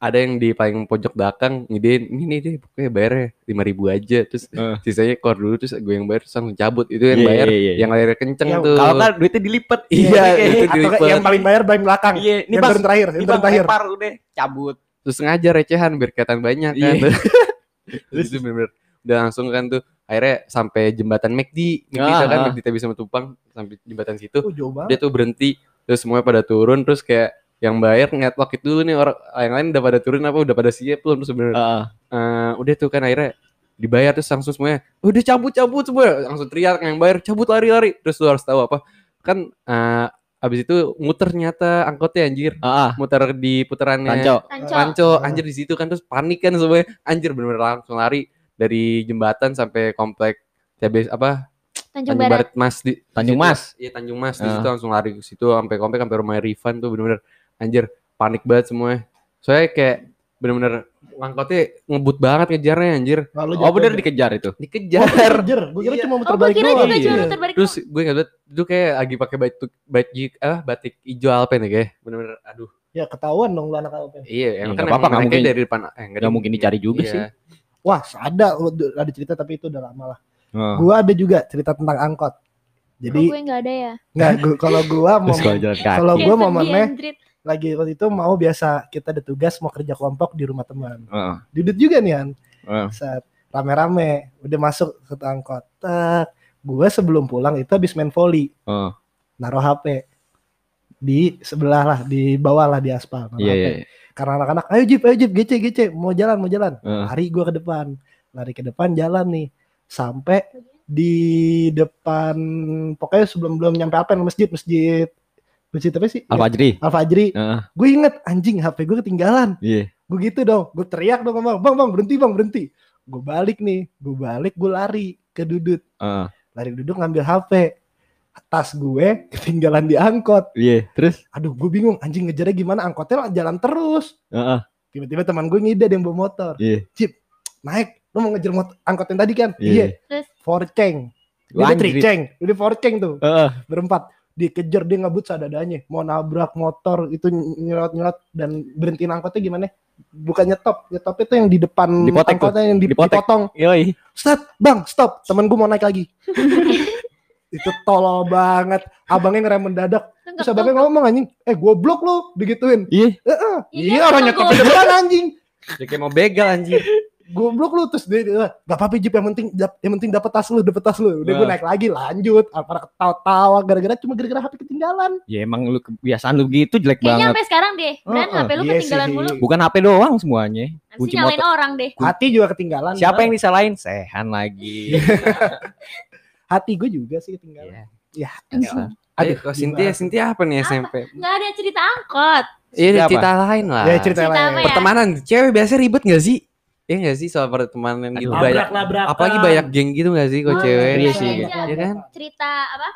[SPEAKER 4] ada yang di paling pojok belakang ngidein ini nih deh pokoknya bayarnya lima ribu aja terus
[SPEAKER 3] Eh.
[SPEAKER 4] sisanya kor dulu terus gue yang bayar terus langsung cabut itu yang
[SPEAKER 3] Iya,
[SPEAKER 4] bayar
[SPEAKER 3] iya, iya.
[SPEAKER 4] yang akhirnya kenceng
[SPEAKER 2] Yang
[SPEAKER 4] tuh
[SPEAKER 3] kalau kan duitnya dilipet
[SPEAKER 4] Iya,
[SPEAKER 3] Kayak-
[SPEAKER 4] itu
[SPEAKER 2] Atau
[SPEAKER 4] dilipet.
[SPEAKER 2] yang paling bayar paling belakang.
[SPEAKER 3] iya ini
[SPEAKER 2] yang
[SPEAKER 3] bang
[SPEAKER 2] terakhir,
[SPEAKER 3] ini
[SPEAKER 2] yang
[SPEAKER 3] bang
[SPEAKER 2] turun terakhir.
[SPEAKER 3] lempar udah cabut
[SPEAKER 4] terus ngajar recehan biar kelihatan banyak kan.
[SPEAKER 3] Iya. <laughs>
[SPEAKER 4] terus bener-bener udah langsung kan tuh akhirnya sampai jembatan McD, McD
[SPEAKER 3] Ah,
[SPEAKER 4] tau kan
[SPEAKER 3] ah.
[SPEAKER 4] McD Tebing sama Tupang sampai jembatan situ
[SPEAKER 2] Oh,
[SPEAKER 4] dia tuh berhenti terus semuanya pada turun terus kayak yang bayar ngetlok itu dulu nih orang yang lain udah pada turun apa udah pada siap belum terus bener
[SPEAKER 3] Heeh.
[SPEAKER 4] eh, udah tuh kan akhirnya dibayar terus langsung semuanya udah cabut cabut semua langsung teriak yang bayar cabut lari lari terus lu harus tahu apa kan eh, abis itu muter ternyata angkotnya anjir
[SPEAKER 3] Heeh.
[SPEAKER 4] muter di putarannya
[SPEAKER 3] Ranco.
[SPEAKER 1] Ranco.
[SPEAKER 4] Anjir di situ kan terus panik kan semuanya anjir bener-bener langsung lari dari jembatan sampai komplek TB apa
[SPEAKER 1] Tanjung
[SPEAKER 4] Tanjung
[SPEAKER 1] Barat.
[SPEAKER 4] Barat Mas di
[SPEAKER 3] Tanjung Mas.
[SPEAKER 4] Iya Tanjung Mas di
[SPEAKER 3] Ah.
[SPEAKER 4] situ langsung lari ke situ sampai komplek sampai rumah Rifan tuh bener-bener anjir panik banget semuanya. Soalnya kayak bener-bener angkotnya ngebut banget ngejarnya anjir.
[SPEAKER 2] Lalu
[SPEAKER 3] Oh bener dikejar itu.
[SPEAKER 4] Dikejar.
[SPEAKER 2] Kejar. Gue kira
[SPEAKER 4] Iya.
[SPEAKER 2] cuma muter
[SPEAKER 1] Oh, gue
[SPEAKER 2] balik doang.
[SPEAKER 3] Iya.
[SPEAKER 1] cuma muter balik
[SPEAKER 4] Terus gue nggak liat itu kayak lagi pakai batik batik ah batik hijau alpen ya kayak bener-bener aduh.
[SPEAKER 2] Ya ketahuan dong lu anak Alpen.
[SPEAKER 4] Iya,
[SPEAKER 3] Ya,
[SPEAKER 4] emang
[SPEAKER 3] nggak
[SPEAKER 4] kan
[SPEAKER 3] apa-apa, mungkin-
[SPEAKER 4] dari depan eh,
[SPEAKER 3] nggak mungkin dicari juga
[SPEAKER 4] Iya.
[SPEAKER 3] sih.
[SPEAKER 2] Wah, ada ada cerita tapi itu udah lama lah.
[SPEAKER 3] Heeh.
[SPEAKER 2] Gua ada juga cerita tentang angkot.
[SPEAKER 1] Oh,
[SPEAKER 2] Jadi
[SPEAKER 1] gue nggak ada ya.
[SPEAKER 2] nggak gua- kalau gua mau
[SPEAKER 3] kalau
[SPEAKER 2] gua momennya
[SPEAKER 1] anjrit.
[SPEAKER 2] Lagi waktu itu mau biasa kita ada tugas mau kerja kelompok di rumah teman.
[SPEAKER 3] Heeh.
[SPEAKER 2] Dudut juga nih An.
[SPEAKER 3] Heeh.
[SPEAKER 2] Saat rame-rame udah masuk ke angkot. Gua sebelum pulang itu habis main volley,
[SPEAKER 3] Heeh.
[SPEAKER 2] naruh HP di sebelah lah, di bawah lah di aspal. naruh
[SPEAKER 3] Iya
[SPEAKER 2] HP.
[SPEAKER 3] iya.
[SPEAKER 2] Karena anak-anak, ayo Jip, ayo Jip, gece, gece, mau jalan, mau jalan.
[SPEAKER 3] Heeh.
[SPEAKER 2] Lari gua ke depan, lari ke depan jalan nih, sampai di depan, pokoknya sebelum belum nyampe apa masjid, masjid, masjid apa sih?
[SPEAKER 3] Al Fajri.
[SPEAKER 2] Al Fajri.
[SPEAKER 3] Heeh.
[SPEAKER 2] Gue inget anjing HP gue ketinggalan.
[SPEAKER 3] Iya.
[SPEAKER 2] Gue gitu dong, gue teriak dong bang, bang, bang berhenti bang berhenti. Gue balik nih, gue balik, gue lari ke dudut,
[SPEAKER 3] Heeh.
[SPEAKER 2] lari duduk ngambil HP. Tas gue ketinggalan di angkot.
[SPEAKER 3] Iya. Terus?
[SPEAKER 2] Aduh, gue bingung anjing ngejarnya gimana? Angkotnya jalan terus.
[SPEAKER 3] Heeh.
[SPEAKER 2] Tiba-tiba teman gue ngide ada yang bawa motor.
[SPEAKER 3] Iya.
[SPEAKER 2] naik lu mau ngejar motor angkot yang tadi kan
[SPEAKER 3] Iya.
[SPEAKER 2] iya
[SPEAKER 1] Terus?
[SPEAKER 2] forceng udah triceng udah forceng tuh
[SPEAKER 3] Heeh.
[SPEAKER 2] berempat dikejar dia ngebut seadanya mau nabrak motor itu nyerot nyerot dan berhentiin angkotnya gimana bukan nyetop nyetop itu yang di depan
[SPEAKER 3] Dipotek tuh.
[SPEAKER 2] angkotnya yang di-
[SPEAKER 3] Dipotek.
[SPEAKER 2] dipotong
[SPEAKER 3] Yoi.
[SPEAKER 2] stop bang stop temen gue mau naik lagi <laughs> itu tolol banget abangnya ngerem mendadak
[SPEAKER 1] Lu
[SPEAKER 2] terus
[SPEAKER 1] nggak
[SPEAKER 2] abangnya ngomong anjing eh goblok lu digituin
[SPEAKER 3] Iya.
[SPEAKER 2] Heeh.
[SPEAKER 1] Iya,
[SPEAKER 2] iya orang nyetop depan anjing
[SPEAKER 4] Dia kayak mau begal anjir.
[SPEAKER 2] Goblok lu terus dia, dia gak apa-apa Jip yang penting yang penting dapat tas lu dapat tas lu udah gue naik lagi lanjut para ketawa-tawa gara-gara cuma gara-gara HP ketinggalan
[SPEAKER 3] Ya emang lu kebiasaan lu gitu jelek
[SPEAKER 1] Kayaknya
[SPEAKER 3] banget.
[SPEAKER 1] sampai sekarang deh. Dan
[SPEAKER 2] Heeh,
[SPEAKER 1] HP lu
[SPEAKER 2] iya
[SPEAKER 1] ketinggalan
[SPEAKER 2] sih.
[SPEAKER 1] mulu.
[SPEAKER 3] Bukan HP doang semuanya.
[SPEAKER 1] Nanti
[SPEAKER 3] Kunci
[SPEAKER 1] nyalain
[SPEAKER 3] motor.
[SPEAKER 1] orang deh.
[SPEAKER 2] hati juga ketinggalan
[SPEAKER 3] Siapa
[SPEAKER 2] Bang.
[SPEAKER 3] yang disalahin? Sehan lagi. <laughs>
[SPEAKER 2] hati gue juga sih ketinggalan
[SPEAKER 3] Iya.
[SPEAKER 2] ya
[SPEAKER 3] Bisa.
[SPEAKER 4] Aduh, kok Cynthia,
[SPEAKER 2] gimana?
[SPEAKER 4] Cynthia apa nih SMP?
[SPEAKER 1] Nggak ada cerita angkot.
[SPEAKER 4] Iya, cerita lain lah.
[SPEAKER 2] ya cerita
[SPEAKER 1] Cerita
[SPEAKER 2] lain
[SPEAKER 1] apa ya?
[SPEAKER 4] Pertemanan cewek biasa ribet gak sih? Iya gak sih soal pertemanan gitu banyak.
[SPEAKER 2] Labrak-labrakan.
[SPEAKER 4] Apalagi banyak geng gitu gak sih kok
[SPEAKER 2] Ah,
[SPEAKER 4] cewek?
[SPEAKER 3] Iya sih.
[SPEAKER 4] Iya kan?
[SPEAKER 1] Cerita apa?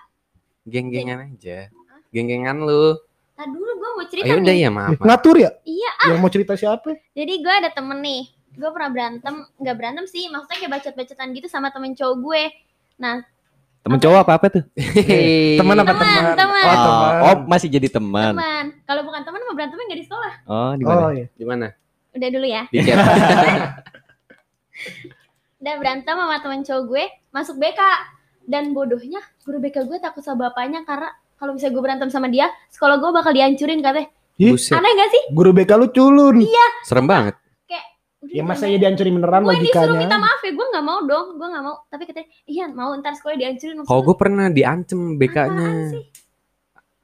[SPEAKER 4] Geng-gengan aja. Geng-gengan lu.
[SPEAKER 1] Nah dulu gue mau cerita
[SPEAKER 4] Ayo udah
[SPEAKER 1] nih.
[SPEAKER 4] ya maaf. maaf.
[SPEAKER 2] ngatur ya
[SPEAKER 1] Iya.
[SPEAKER 2] yang mau cerita siapa
[SPEAKER 1] Jadi gue ada temen nih. Gue pernah berantem. Nggak berantem sih. Maksudnya kayak bacot-bacotan gitu sama temen cowok gue. Nah
[SPEAKER 3] Temen cowok apa apa tuh? <laughs>
[SPEAKER 2] teman apa
[SPEAKER 1] Teman,
[SPEAKER 2] teman oh
[SPEAKER 3] Oh,
[SPEAKER 2] teman
[SPEAKER 3] oh, masih jadi teman.
[SPEAKER 1] teman. Kalau bukan teman mah berantemnya nggak di sekolah.
[SPEAKER 3] Oh, di
[SPEAKER 2] oh
[SPEAKER 3] mana?
[SPEAKER 2] iya
[SPEAKER 4] Di mana?
[SPEAKER 1] Udah dulu ya.
[SPEAKER 3] Chat. <laughs>
[SPEAKER 1] Udah berantem sama temen cowok gue. Masuk BK. Dan bodohnya guru BK gue takut sama bapaknya karena kalau bisa gue berantem sama dia, sekolah gue bakal dihancurin katanya.
[SPEAKER 4] Buset.
[SPEAKER 1] Aneh gak sih?
[SPEAKER 2] guru BK lu culun
[SPEAKER 4] Serem banget.
[SPEAKER 2] Ya masa ya dihancurin beneran
[SPEAKER 1] gue disuruh minta maaf ya gue nggak mau dong gue nggak mau tapi katanya iya mau ntar sekolah dihancurin
[SPEAKER 4] Kalau gue pernah diancem BK-nya.
[SPEAKER 1] apaan sih?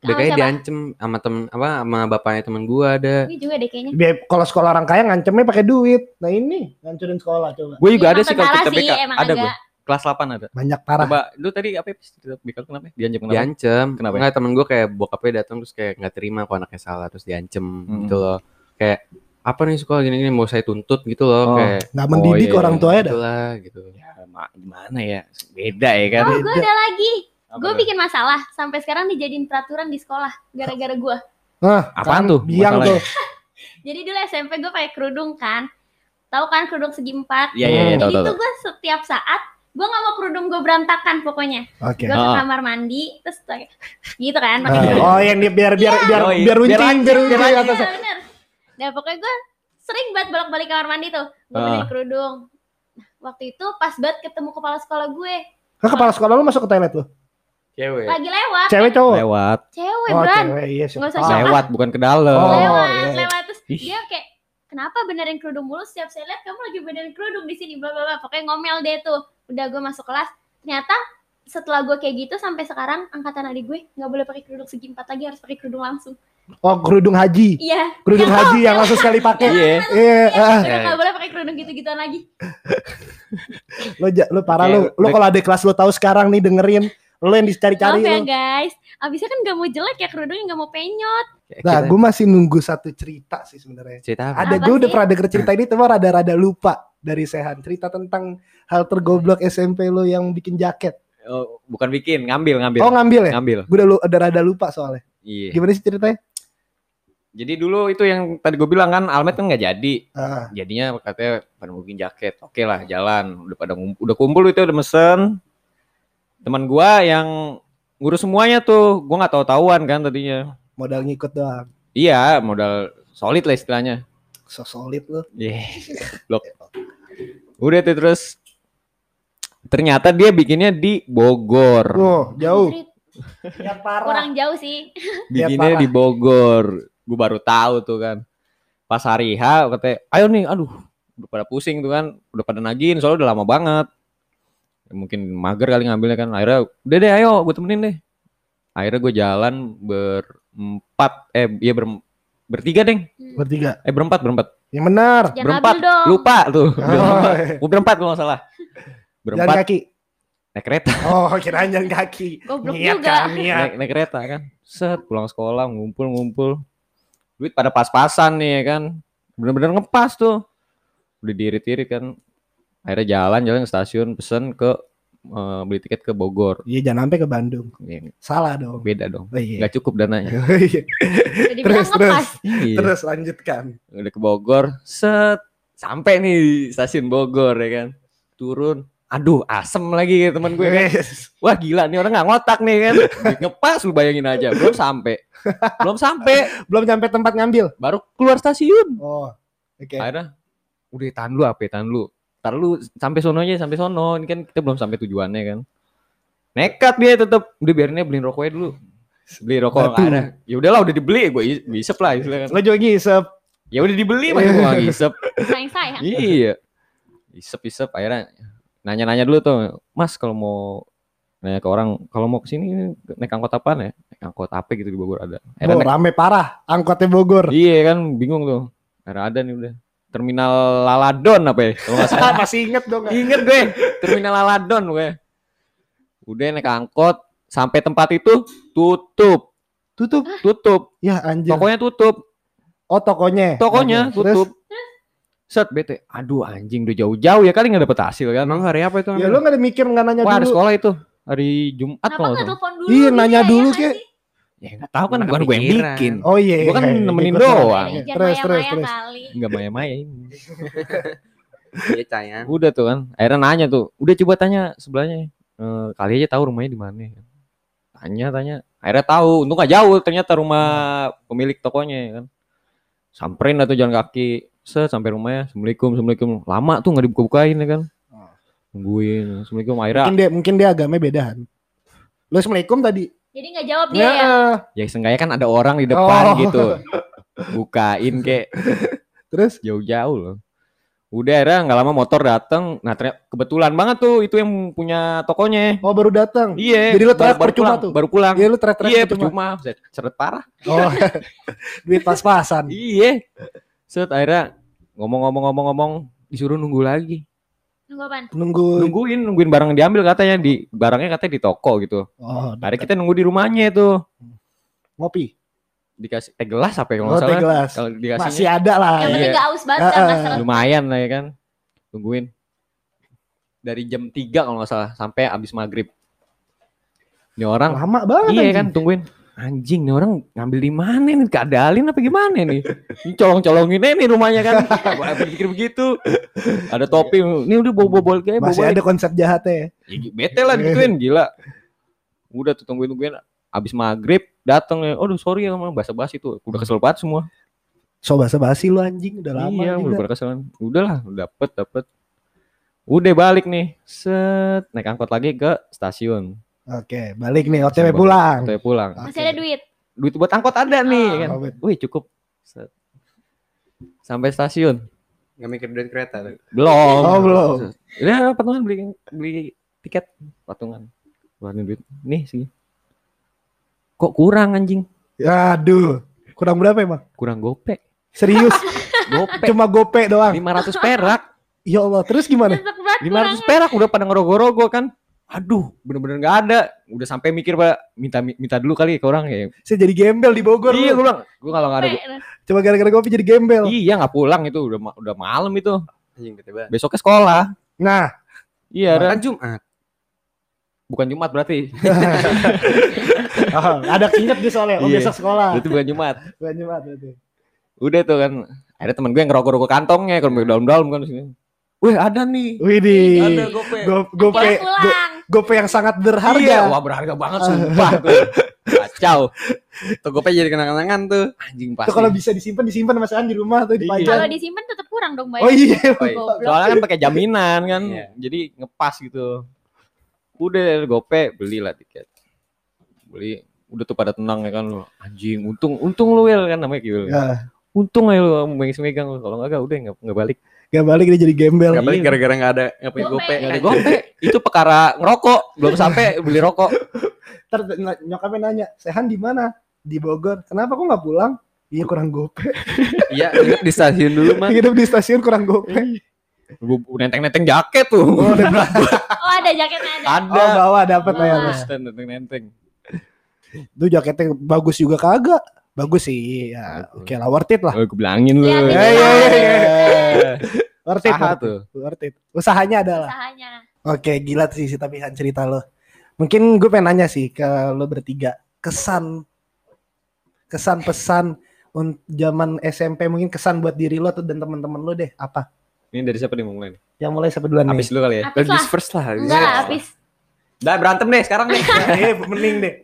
[SPEAKER 4] BK-nya
[SPEAKER 1] siapa?
[SPEAKER 4] diancem sama temen apa sama bapaknya temen gue ada.
[SPEAKER 1] Gue juga deh kayaknya
[SPEAKER 2] Biar- kalau sekolah orang kaya ngancemnya pakai duit nah ini ngancurin sekolah coba
[SPEAKER 3] Gue juga
[SPEAKER 1] Iya,
[SPEAKER 3] ada sih kalau
[SPEAKER 1] sih,
[SPEAKER 3] BK. Ada gue. Kelas 8 ada.
[SPEAKER 2] banyak parah
[SPEAKER 3] Coba lu tadi apa ya cerita BK lu kenapa? Diancam kenapa?
[SPEAKER 4] Diancem.
[SPEAKER 3] Kenapa?
[SPEAKER 4] Enggak temen gue kayak bokapnya datang terus kayak nggak terima kalau anaknya salah terus diancem
[SPEAKER 3] Hmm.
[SPEAKER 4] gitu loh. Kayak apa nih sekolah gini-gini mau saya tuntut gitu
[SPEAKER 3] Oh.
[SPEAKER 4] loh kayak
[SPEAKER 2] nggak mendidik
[SPEAKER 3] Oh, iya,
[SPEAKER 2] orang tuanya dah
[SPEAKER 4] gitulah gitu.
[SPEAKER 3] Ya, ma- gimana ya? Beda ya kan?
[SPEAKER 1] oh gue ada lagi gue bikin masalah sampai sekarang dijadiin peraturan di sekolah gara-gara gue
[SPEAKER 2] Nah,
[SPEAKER 3] Apaan
[SPEAKER 2] kan
[SPEAKER 3] tuh
[SPEAKER 2] biang tuh. <laughs>
[SPEAKER 1] Jadi dulu SMP gue pakai kerudung kan. Tahu kan kerudung segi empat?
[SPEAKER 3] Iya iya iya
[SPEAKER 1] jadi tuh gue setiap saat gue nggak mau kerudung gue berantakan pokoknya.
[SPEAKER 2] Oke.
[SPEAKER 1] Gue ke
[SPEAKER 3] Ah.
[SPEAKER 1] kamar mandi terus kayak gitu kan pakai
[SPEAKER 2] Ah,
[SPEAKER 1] kerudung.
[SPEAKER 2] Oh yang dia biar biar biar
[SPEAKER 3] Yoi.
[SPEAKER 2] biar runcing
[SPEAKER 3] Biar
[SPEAKER 2] biar runcing.
[SPEAKER 1] Iya,
[SPEAKER 2] atasnya
[SPEAKER 1] bener. Nah pokoknya gue sering banget bolak-balik kamar mandi tuh. Gue
[SPEAKER 3] Ah.
[SPEAKER 1] benerin kerudung. Nah, waktu itu pas banget ketemu kepala sekolah gue.
[SPEAKER 2] Kepala sekolah lu masuk ke toilet lu
[SPEAKER 4] Cewek.
[SPEAKER 1] Lagi lewat.
[SPEAKER 2] cewek cowok
[SPEAKER 3] Lewat.
[SPEAKER 1] Cewek
[SPEAKER 2] oh
[SPEAKER 1] Bran.
[SPEAKER 2] cewek iya
[SPEAKER 1] Nggak usah.
[SPEAKER 3] Lewat bukan ke dalam.
[SPEAKER 2] Oh,
[SPEAKER 1] lewat,
[SPEAKER 2] iya.
[SPEAKER 1] lewat. Terus
[SPEAKER 3] Ih.
[SPEAKER 1] dia kayak kenapa benerin kerudung mulu setiap saya lihat kamu lagi benerin kerudung di sini bla bla bla pokoknya ngomel deh tuh udah gue masuk kelas ternyata setelah gue kayak gitu sampai sekarang angkatan adik gue nggak boleh pakai kerudung segi empat lagi harus pakai kerudung langsung
[SPEAKER 2] Oh, kerudung haji.
[SPEAKER 1] iya
[SPEAKER 2] Kerudung haji yang langsung <laughs> sekali pakai.
[SPEAKER 3] Iya.
[SPEAKER 2] Iya, ah.
[SPEAKER 1] udah nggak boleh pakai kerudung gitu gituan lagi <laughs>
[SPEAKER 2] lo ja- lo parah
[SPEAKER 3] Oke,
[SPEAKER 2] lo. Lo kalau ada kelas lo tahu sekarang nih dengerin, lo yang dicari-cari
[SPEAKER 1] maaf ya
[SPEAKER 2] lo.
[SPEAKER 1] guys abisnya kan nggak mau jelek ya kerudungnya nggak mau penyot
[SPEAKER 2] Nah,
[SPEAKER 4] kita-
[SPEAKER 2] gue masih nunggu satu cerita sih sebenarnya.
[SPEAKER 4] cerita apa?
[SPEAKER 2] Ada gue udah pernah denger cerita ini, cuma rada-rada lupa dari Sehan. Cerita tentang hal tergoblok SMP lo yang bikin jaket.
[SPEAKER 3] Oh, bukan bikin, ngambil, ngambil.
[SPEAKER 2] Oh ngambil ya?
[SPEAKER 3] ngambil.
[SPEAKER 2] Gue udah lu- udah rada lupa soalnya.
[SPEAKER 3] Iya.
[SPEAKER 2] Gimana sih ceritanya?
[SPEAKER 3] Jadi dulu itu yang tadi gue bilang kan Almet kan nggak jadi.
[SPEAKER 2] Ah,
[SPEAKER 3] Jadinya katanya pada mau bikin jaket. Oke lah, jalan. Udah pada ngumpul, udah kumpul itu udah mesen. Teman gua yang ngurus semuanya tuh, gua nggak tahu-tahuan kan tadinya.
[SPEAKER 2] modal ngikut doang.
[SPEAKER 3] Iya, modal solid lah istilahnya.
[SPEAKER 2] So solid lo.
[SPEAKER 3] Iya. <laughs> Blok. Udah tuh terus ternyata dia bikinnya di Bogor.
[SPEAKER 2] Oh, jauh. Ya parah.
[SPEAKER 1] kurang jauh sih
[SPEAKER 3] bikinnya
[SPEAKER 2] parah.
[SPEAKER 3] di Bogor. Gue baru tahu tuh kan. Pas hari H katanya, ayo nih, aduh, udah pada pusing tuh kan, udah pada nagiin soalnya udah lama banget. Mungkin mager kali ngambilnya kan. Akhirnya, udah deh, ayo, gue temenin deh. Akhirnya gue jalan berempat, eh, iya ber, bertiga deng,
[SPEAKER 2] Bertiga.
[SPEAKER 3] eh berempat, berempat,
[SPEAKER 2] Yang benar.
[SPEAKER 1] jangan
[SPEAKER 3] berempat, lupa tuh,
[SPEAKER 2] Oh,
[SPEAKER 3] berempat, gue berempat kalau nggak salah,
[SPEAKER 2] Jalan
[SPEAKER 3] berempat
[SPEAKER 2] kaki.
[SPEAKER 3] naik kereta, <laughs>
[SPEAKER 2] Oh, kirain jalan kaki.
[SPEAKER 1] Goblok
[SPEAKER 2] Niat
[SPEAKER 1] juga.
[SPEAKER 2] kan, niat.
[SPEAKER 3] naik, naik kereta kan, set pulang sekolah ngumpul-ngumpul, duit pada pas-pasan nih ya kan, bener-bener ngepas tuh, udah diirit-irit kan, akhirnya jalan-jalan ke stasiun pesen ke eh, beli tiket ke Bogor,
[SPEAKER 2] Iya, jangan sampai ke Bandung.
[SPEAKER 3] Ya,
[SPEAKER 2] Salah dong.
[SPEAKER 3] beda dong,
[SPEAKER 2] Oh, iya.
[SPEAKER 3] nggak cukup dananya. <laughs>
[SPEAKER 2] Iya. Terus, terus.
[SPEAKER 3] Iya.
[SPEAKER 2] Terus lanjutkan.
[SPEAKER 3] udah ke Bogor, set sampai nih di stasiun Bogor ya kan, turun, aduh asem lagi ya teman gue kan, wah gila nih orang nggak ngotak nih kan, ngepas lu bayangin aja, belum sampai, belum sampai,
[SPEAKER 2] Belum sampai tempat ngambil.
[SPEAKER 3] baru keluar stasiun,
[SPEAKER 2] Oh. Oke.
[SPEAKER 3] akhirnya udah tahan lu apa ya, tahan lu, tar lu sampai sononya sampai sono, ini kan kita belum sampai tujuannya kan, nekat dia tetep, udah biarinnya beliin rokoknya dulu, beli rokok
[SPEAKER 2] Batu.
[SPEAKER 3] nggak ada, ya udahlah udah dibeli, gue isep lah istilahnya kan,
[SPEAKER 2] Lo juga ngisep.
[SPEAKER 3] ya udah dibeli mah gue nggak isep.
[SPEAKER 1] sayang sayang
[SPEAKER 3] iya. Isep isep akhirnya nanya nanya dulu tuh. Mas kalau mau nanya ke orang kalau mau ke sini naik angkot apa ya? Naik angkot apa gitu di Bogor ada? Akhirnya
[SPEAKER 2] Oh,
[SPEAKER 3] naik-
[SPEAKER 2] rame parah. Angkotnya Bogor.
[SPEAKER 3] iya kan bingung tuh. Akhirnya ada nih udah terminal Laladon apa ya kalau nggak salah <laughs>
[SPEAKER 2] Masih inget dong. nggak?
[SPEAKER 3] inget gue terminal Laladon gue udah naik angkot sampai tempat itu tutup
[SPEAKER 2] Tutup.
[SPEAKER 3] tutup
[SPEAKER 2] Ya anjir.
[SPEAKER 3] tokonya tutup
[SPEAKER 2] Oh, tokonya.
[SPEAKER 3] tokonya.
[SPEAKER 2] Terus,
[SPEAKER 3] tutup set bete aduh anjing udah jauh-jauh ya kali nggak dapet hasil kan
[SPEAKER 4] Emang hari apa itu?
[SPEAKER 2] Ya lu gak ada mikir nggak nanya
[SPEAKER 3] Wah, hari
[SPEAKER 2] dulu.
[SPEAKER 3] sekolah itu hari Jumat
[SPEAKER 1] kenapa
[SPEAKER 3] kalau
[SPEAKER 1] nggak
[SPEAKER 3] nggak
[SPEAKER 1] telepon dulu
[SPEAKER 2] Iya, nanya
[SPEAKER 1] ya,
[SPEAKER 2] dulu,
[SPEAKER 1] ya nggak
[SPEAKER 2] Kek.
[SPEAKER 3] Ya nggak tahu kan bukan gue yang bikin.
[SPEAKER 2] Oh iya.
[SPEAKER 3] Gua kan
[SPEAKER 2] iya,
[SPEAKER 3] nemenin
[SPEAKER 2] ikut
[SPEAKER 3] doang.
[SPEAKER 1] Jangan
[SPEAKER 2] Terus terus
[SPEAKER 1] maya-maya
[SPEAKER 2] terus.
[SPEAKER 1] kali
[SPEAKER 3] Enggak maya-maya ini. <laughs>
[SPEAKER 4] Iya, Cayang.
[SPEAKER 3] Udah tuh kan. Akhirnya nanya tuh. Udah coba tanya sebelahnya. Eh, kali aja tahu rumahnya di mana. Tanya tanya. Akhirnya tahu. Untung gak jauh ternyata rumah pemilik tokonya ya kan. Samperin tuh jalan kaki. Set sampai rumahnya. Assalamualaikum, assalamualaikum. Lama tuh nggak dibuka-bukain ya kan.
[SPEAKER 2] Oh.
[SPEAKER 3] Nungguin. Assalamualaikum. Akhirnya
[SPEAKER 2] Mungkin dia mungkin dia agamanya bedahan. Lu Assalamualaikum tadi.
[SPEAKER 1] Jadi nggak jawab dia ya
[SPEAKER 3] ya seenggaknya kan ada orang di depan
[SPEAKER 2] Oh.
[SPEAKER 3] gitu. Bukain kek.
[SPEAKER 2] Terus
[SPEAKER 3] jauh-jauh loh. Udah akhirnya nggak lama motor datang. Nah ternyata kebetulan banget tuh itu yang punya tokonya.
[SPEAKER 2] oh baru datang.
[SPEAKER 3] Iya.
[SPEAKER 2] Jadi lu teriak
[SPEAKER 3] baru
[SPEAKER 2] percuma
[SPEAKER 3] pulang,
[SPEAKER 2] tuh?
[SPEAKER 3] Baru pulang.
[SPEAKER 2] Iya lu teriak-teriak
[SPEAKER 3] Iya
[SPEAKER 2] percuma.
[SPEAKER 3] Seret parah.
[SPEAKER 2] Oh. <laughs> Duit pas-pasan.
[SPEAKER 3] Iya. Set akhirnya ngomong-ngomong-ngomong-ngomong disuruh nunggu lagi.
[SPEAKER 1] Nunggu apaan
[SPEAKER 2] Nunggu.
[SPEAKER 3] Nungguin, nungguin barang diambil katanya di barangnya katanya di toko gitu.
[SPEAKER 2] Oh,
[SPEAKER 3] Akhirnya kita nunggu di rumahnya itu.
[SPEAKER 2] ngopi.
[SPEAKER 3] Dikasih teh gelas apa ya kalau
[SPEAKER 2] Oh, teh
[SPEAKER 3] salah.
[SPEAKER 2] gelas.
[SPEAKER 3] Kalau
[SPEAKER 2] Masih
[SPEAKER 3] dikasihnya
[SPEAKER 2] ada lah.
[SPEAKER 1] yang
[SPEAKER 3] Iya.
[SPEAKER 1] penting nggak aus banget nggak seret
[SPEAKER 3] lumayan lah ya kan. Tungguin. Dari jam 3 kalau nggak salah sampai abis maghrib. Ini orang
[SPEAKER 2] Lama banget.
[SPEAKER 3] Iya kan tungguin. Anjing nih orang ngambil di mana nih? Keadalin apa gimana nih? Ini colong-colongin nih rumahnya kan. <laughs> Gua pikir begitu. Ada topi. Ini udah bawa-bawa kayak bawa
[SPEAKER 2] Masih ada konsep jahatnya ya.
[SPEAKER 3] Bete lah digituin gila. Udah tuh tungguin tungguin. Abis maghrib datang ya. Aduh sorry ya bahasa basi tuh. Udah kesel banget semua.
[SPEAKER 2] So basa-basi lu anjing udah lama
[SPEAKER 3] iya, udah kesel. Udahlah, dapet dapet. Udah balik nih. Set naik angkot lagi ke stasiun.
[SPEAKER 2] Oke, balik nih OTW
[SPEAKER 3] Sampai-
[SPEAKER 2] pulang.
[SPEAKER 3] Sampai pulang.
[SPEAKER 1] masih ada duit
[SPEAKER 3] Duit buat angkot ada nih
[SPEAKER 1] Oh.
[SPEAKER 3] kan.
[SPEAKER 2] Oh,
[SPEAKER 3] Wih cukup. Sampai stasiun.
[SPEAKER 4] Nggak mikir duit kereta tuh.
[SPEAKER 3] Belum.
[SPEAKER 2] Oh, belum.
[SPEAKER 3] Ya patungan beli beli tiket patungan. Keluarin duit. Nih sih. Kok kurang anjing?
[SPEAKER 2] Aduh, kurang berapa emang?
[SPEAKER 3] Kurang gope.
[SPEAKER 2] Serius, <laughs>
[SPEAKER 3] Gope
[SPEAKER 2] cuma gope doang.
[SPEAKER 3] 500 perak.
[SPEAKER 2] Ya Allah, terus gimana?
[SPEAKER 1] Nyesek banget
[SPEAKER 3] 500 perak udah pada ngerogoh-rogoh kan. Aduh, bener-bener nggak ada. Udah sampai mikir pak, minta minta dulu kali ke orang ya.
[SPEAKER 2] Saya jadi gembel di Bogor.
[SPEAKER 3] Iya, gue bilang, gue kalau nggak ada.
[SPEAKER 1] pulang.
[SPEAKER 2] Cuma gara-gara gope jadi gembel.
[SPEAKER 3] Iya, nggak pulang itu udah ma- udah malam itu. Besoknya sekolah.
[SPEAKER 2] Nah,
[SPEAKER 3] Iya,
[SPEAKER 4] Kan Jumat.
[SPEAKER 3] bukan Jumat berarti. <laughs>
[SPEAKER 2] oh, ada keinget dia soalnya. Oh,
[SPEAKER 3] Iya.
[SPEAKER 2] besok sekolah.
[SPEAKER 3] Itu bukan Jumat.
[SPEAKER 2] Bukan Jumat berarti.
[SPEAKER 3] Udah tuh kan. Ada temen gue yang ngerokok-rokok kantongnya kalau dalam-dalam kan di sini. Wih, ada nih.
[SPEAKER 2] Widih.
[SPEAKER 3] Ada gope.
[SPEAKER 2] Go- Gope, go-. Gope yang sangat berharga.
[SPEAKER 3] Iya, wah berharga banget sumpah tuh. Kacau.
[SPEAKER 4] Tuh gue jadi kenang-kenangan tuh.
[SPEAKER 3] Anjing pasti.
[SPEAKER 2] kalau bisa disimpan disimpan Mas An di rumah tuh
[SPEAKER 3] Iya.
[SPEAKER 1] Kalau
[SPEAKER 2] dipajang.
[SPEAKER 1] disimpan tetap kurang dong
[SPEAKER 2] Oh
[SPEAKER 1] bayar.
[SPEAKER 2] iya.
[SPEAKER 3] Oh, iya. Soalnya kan pakai jaminan kan.
[SPEAKER 4] Iya.
[SPEAKER 3] Jadi ngepas gitu. Udah gope belilah tiket. Beli udah tuh pada tenang ya kan lu. Anjing, untung untung lu Wil kan namanya gitu.
[SPEAKER 2] Ya,
[SPEAKER 3] Untung aja lu megang-megang lu. Kalau enggak udah enggak enggak balik.
[SPEAKER 2] Gak balik dia jadi gembel.
[SPEAKER 4] Gak balik
[SPEAKER 3] Iya.
[SPEAKER 4] gara-gara nggak ada nggak punya
[SPEAKER 1] Gope.
[SPEAKER 3] Enggak ada gope. Itu perkara ngerokok, belum sampai beli rokok.
[SPEAKER 2] Ntar ny- nyokapnya nanya, Sehan di mana? Di Bogor. Kenapa kok nggak pulang? Iya kurang gope. <laughs>
[SPEAKER 4] Iya, inget di stasiun dulu mah.
[SPEAKER 2] Hidup di stasiun kurang gope.
[SPEAKER 3] Gue nenteng-nenteng jaket tuh.
[SPEAKER 2] Oh, udah <laughs> berapa?
[SPEAKER 1] Oh ada jaketnya ada.
[SPEAKER 3] Ada.
[SPEAKER 2] Oh, bawa dapat lah ya.
[SPEAKER 3] Nenteng-nenteng.
[SPEAKER 2] Itu jaketnya bagus juga kagak? Bagus sih. Ya, oke lah worth it lah.
[SPEAKER 3] Oh, gue bilangin lu.
[SPEAKER 2] Eh, iya, iya, iya.
[SPEAKER 3] Eh, <laughs>
[SPEAKER 2] Worth it. Worth it.
[SPEAKER 3] tuh.
[SPEAKER 2] Worth it. Usahanya adalah.
[SPEAKER 1] Usahanya.
[SPEAKER 2] Oke, gila sih si tapi Han cerita lo. Mungkin gue pengen nanya sih ke lo bertiga. Kesan kesan pesan un- zaman SMP mungkin kesan buat diri lo tuh dan teman-teman lo deh apa?
[SPEAKER 3] Ini dari siapa nih mau mulai? nih?
[SPEAKER 2] Yang mulai siapa duluan nih?
[SPEAKER 3] Habis dulu kali ya.
[SPEAKER 4] Ladies first lah.
[SPEAKER 1] Enggak lah
[SPEAKER 4] first.
[SPEAKER 1] habis.
[SPEAKER 3] Dah berantem deh sekarang nih. <laughs>
[SPEAKER 2] Eh, mending deh.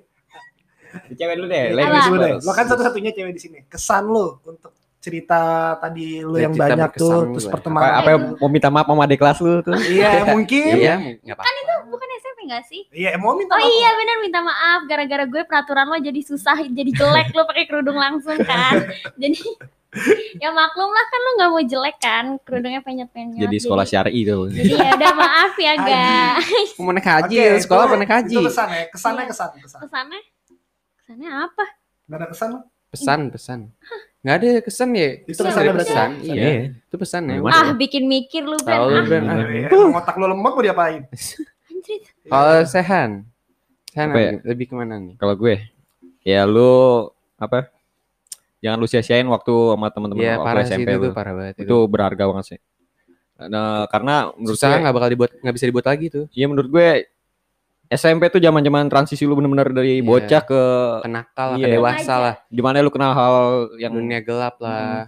[SPEAKER 3] Di cewek dulu deh. Ladies
[SPEAKER 2] Dulu deh. Lo kan satu-satunya cewek di sini. Kesan lo untuk cerita tadi lo yang
[SPEAKER 4] Cerita
[SPEAKER 2] banyak tuh,
[SPEAKER 4] lu,
[SPEAKER 2] terus pertemanan.
[SPEAKER 3] Apa, apa yang mau minta maaf sama adik kelas lu tuh? <laughs>
[SPEAKER 2] Iya, mungkin.
[SPEAKER 4] Iya, apa.
[SPEAKER 1] Bukan SMP enggak sih?
[SPEAKER 2] Iya, mau minta
[SPEAKER 1] Oh
[SPEAKER 2] maaf.
[SPEAKER 1] iya benar minta maaf gara-gara gue peraturan lo jadi susah jadi jelek lo pakai kerudung langsung kan. <laughs> jadi ya maklum lah kan lo nggak mau jelek kan kerudungnya penyet-penyet.
[SPEAKER 3] Jadi sekolah syari tuh. <laughs>
[SPEAKER 1] Jadi ya udah maaf ya guys.
[SPEAKER 4] Mau naik haji,
[SPEAKER 2] Oke,
[SPEAKER 4] ya, sekolah
[SPEAKER 2] itu-
[SPEAKER 4] mau naik haji.
[SPEAKER 2] Itu kesan ya, kesannya
[SPEAKER 1] Iya.
[SPEAKER 2] kesan, kesan.
[SPEAKER 1] Kesannya kesannya apa?
[SPEAKER 2] Gak ada kesan?
[SPEAKER 4] Pesan, pesan. Nggak ada kesan ya.
[SPEAKER 2] Itu
[SPEAKER 1] udah.
[SPEAKER 2] berarti.
[SPEAKER 4] Pesan,
[SPEAKER 3] Iya.
[SPEAKER 4] iya. Itu pesan ya.
[SPEAKER 1] Ah bikin mikir lu Ben.
[SPEAKER 4] Tahu lu,
[SPEAKER 1] Ah,
[SPEAKER 4] Ben. Ah.
[SPEAKER 2] Otak lo lemot mau diapain? <laughs>
[SPEAKER 1] anjrit.
[SPEAKER 4] Kalau Sehan, Sehan
[SPEAKER 3] Apa ya?
[SPEAKER 4] lebih ke mana nih?
[SPEAKER 3] Kalau gue, ya lu apa? Jangan lu sia-siain waktu sama teman-teman
[SPEAKER 4] Iya
[SPEAKER 3] waktu
[SPEAKER 4] parah
[SPEAKER 3] SMP
[SPEAKER 4] itu,
[SPEAKER 3] lu.
[SPEAKER 4] parah banget itu.
[SPEAKER 3] Itu berharga banget sih. Nah, karena menurut
[SPEAKER 4] Susah
[SPEAKER 3] gue,
[SPEAKER 4] nggak bakal dibuat, nggak bisa dibuat lagi tuh.
[SPEAKER 3] iya menurut gue SMP tuh zaman-zaman transisi lu bener-bener dari
[SPEAKER 4] Iya.
[SPEAKER 3] bocah ke
[SPEAKER 4] Kenakal
[SPEAKER 3] Iya.
[SPEAKER 4] ke dewasa
[SPEAKER 1] Aja.
[SPEAKER 4] lah,
[SPEAKER 3] di mana lu kenal hal yang
[SPEAKER 4] dunia gelap lah.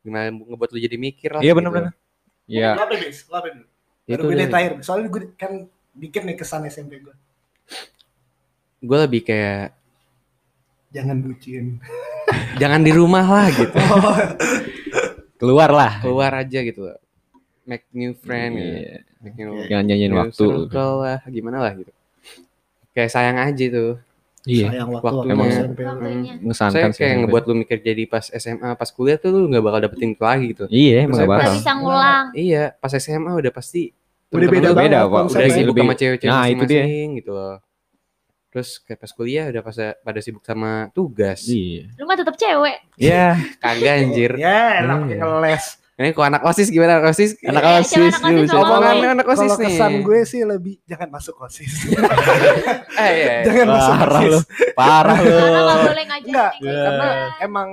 [SPEAKER 4] Gimana ngebuat lu jadi mikir lah.
[SPEAKER 3] Iya
[SPEAKER 4] gitu.
[SPEAKER 3] bener-bener. Iya.
[SPEAKER 2] Lo apa, Bis? Bis?
[SPEAKER 4] Itu
[SPEAKER 2] Baru gue
[SPEAKER 4] deh.
[SPEAKER 2] terakhir. Soalnya gue kan dikit nih kesan SMP gue.
[SPEAKER 4] Gue lebih kayak
[SPEAKER 2] Jangan bucin. <laughs>
[SPEAKER 4] jangan di rumah lah gitu. <laughs>
[SPEAKER 3] Keluar lah.
[SPEAKER 4] Keluar aja gitu. Make new friend gitu.
[SPEAKER 3] Iya.
[SPEAKER 4] Make new,
[SPEAKER 3] Jangan nyanyiin
[SPEAKER 4] new
[SPEAKER 3] waktu.
[SPEAKER 4] circle lah, gimana lah gitu. Kayak sayang aja tuh.
[SPEAKER 3] Iya.
[SPEAKER 2] Sayang waktu
[SPEAKER 4] Waktunya.
[SPEAKER 2] waktu
[SPEAKER 3] Emang.
[SPEAKER 1] Waktunya.
[SPEAKER 4] Saya
[SPEAKER 3] sih.
[SPEAKER 4] kayak
[SPEAKER 3] SMP.
[SPEAKER 4] ngebuat lu mikir jadi pas SMA, pas kuliah tuh lu nggak bakal dapetin itu lagi gitu.
[SPEAKER 3] Iya, emang gak bakal.
[SPEAKER 1] bisa ngulang.
[SPEAKER 4] Iya, pas SMA udah pasti
[SPEAKER 2] Udah beda
[SPEAKER 3] beda, Pak.
[SPEAKER 4] udah
[SPEAKER 3] Lebih-
[SPEAKER 4] sibuk
[SPEAKER 3] lebih-
[SPEAKER 4] sama cewek-cewek
[SPEAKER 3] Nah, itu dia.
[SPEAKER 4] gitu loh. Terus kayak pas kuliah udah pas pada sibuk sama tugas.
[SPEAKER 3] Iya.
[SPEAKER 1] Lu mah tetap cewek.
[SPEAKER 3] Iya.
[SPEAKER 4] Kagak anjir.
[SPEAKER 2] Ya, enak
[SPEAKER 3] Hmm.
[SPEAKER 2] pakai ngeles.
[SPEAKER 4] Ini kok anak OSIS gimana anak OSIS?
[SPEAKER 3] Anak
[SPEAKER 1] Iya,
[SPEAKER 3] OSIS
[SPEAKER 1] jangan anak
[SPEAKER 3] nih,
[SPEAKER 1] OSIS
[SPEAKER 3] bisa.
[SPEAKER 1] ngomong.
[SPEAKER 4] Omongan anak OSIS
[SPEAKER 2] Kalau
[SPEAKER 4] nih.
[SPEAKER 2] kesan gue sih lebih jangan masuk OSIS. <laughs>
[SPEAKER 4] Eh, iya, iya. <laughs>
[SPEAKER 2] jangan masuk
[SPEAKER 3] Parah
[SPEAKER 2] OSIS.
[SPEAKER 3] lu. Parah lu.
[SPEAKER 1] Karena nggak boleh ngajarin
[SPEAKER 2] Enggak, karena emang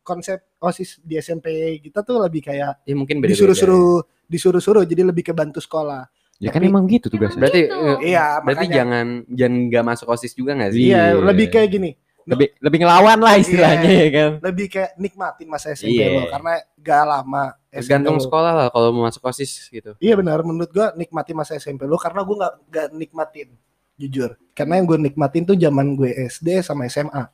[SPEAKER 2] konsep OSIS di SMP kita tuh lebih kayak
[SPEAKER 4] Ya mungkin beda
[SPEAKER 2] disuruh-suruh disuruh-suruh jadi lebih ke bantu sekolah.
[SPEAKER 3] Ya kan
[SPEAKER 2] Tapi-
[SPEAKER 3] emang gitu tugasnya.
[SPEAKER 4] Berarti
[SPEAKER 1] Gitu.
[SPEAKER 4] eh,
[SPEAKER 2] Iya,
[SPEAKER 4] berarti
[SPEAKER 2] makanya
[SPEAKER 4] jangan jangan nggak masuk OSIS juga nggak sih?
[SPEAKER 2] iya,
[SPEAKER 3] Iya.
[SPEAKER 2] lebih kayak gini.
[SPEAKER 3] Lebih lebih ngelawan lah istilahnya ya kan.
[SPEAKER 2] Lebih kayak nikmatin masa SMP
[SPEAKER 3] Iya.
[SPEAKER 2] lo karena gak lama SMP
[SPEAKER 4] Tergantung
[SPEAKER 2] lo.
[SPEAKER 4] sekolah lah kalau mau masuk OSIS gitu.
[SPEAKER 2] Iya benar, menurut gua nikmatin masa SMP lo karena gua nggak nggak nikmatin, jujur. Karena yang gue nikmatin tuh zaman gue SD sama SMA.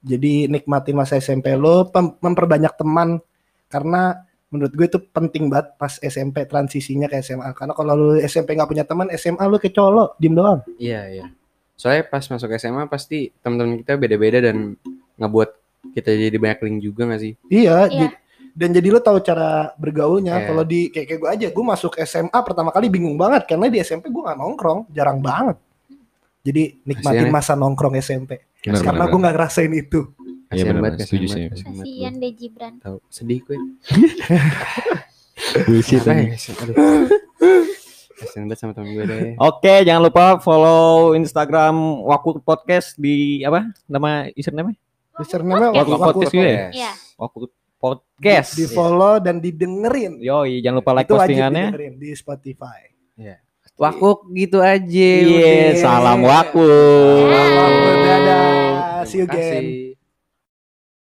[SPEAKER 2] Jadi nikmatin masa SMP lo, pem- memperbanyak teman karena menurut gue itu penting banget pas SMP transisinya ke SMA. Karena kalau lu SMP nggak punya teman, SMA lu kecolok, diem doang.
[SPEAKER 4] Iya, iya. Soalnya pas masuk SMA pasti teman-teman kita beda-beda dan ngebuat kita jadi banyak link juga nggak sih?
[SPEAKER 2] Iya,
[SPEAKER 1] Iya.
[SPEAKER 2] di- dan jadi lo tahu cara bergaulnya.
[SPEAKER 4] Iya.
[SPEAKER 2] Kalau di kayak kayak gue aja, gue masuk SMA pertama kali bingung banget karena di SMP gue nggak nongkrong, jarang banget. Jadi nikmatin
[SPEAKER 4] Kasian ya.
[SPEAKER 2] masa nongkrong SMP.
[SPEAKER 3] Benar,
[SPEAKER 2] karena gue nggak ngerasain itu.
[SPEAKER 3] Iya, benar,
[SPEAKER 4] banget,
[SPEAKER 3] Setuju sih.
[SPEAKER 4] gua.
[SPEAKER 1] deh Gibran.
[SPEAKER 4] Tahu sedih gue. <laughs>
[SPEAKER 3] Bullshit
[SPEAKER 4] ya? aduh. <laughs> Kasian banget sama temen gue deh. <laughs>
[SPEAKER 3] Oke, jangan lupa follow Instagram Waku Podcast di apa? Nama username?
[SPEAKER 2] Username
[SPEAKER 1] Podcast.
[SPEAKER 3] Waku Podcast juga ya?
[SPEAKER 1] Iya.
[SPEAKER 3] Waku Podcast.
[SPEAKER 2] Di follow dan didengerin.
[SPEAKER 3] Yoi, jangan lupa like
[SPEAKER 2] itu wajib
[SPEAKER 3] postingannya.
[SPEAKER 2] didengerin di Spotify.
[SPEAKER 4] Wakuk gitu aja.
[SPEAKER 3] Iya,
[SPEAKER 4] udah.
[SPEAKER 3] salam Waku.
[SPEAKER 2] Dadah. See you again.
[SPEAKER 4] kasih.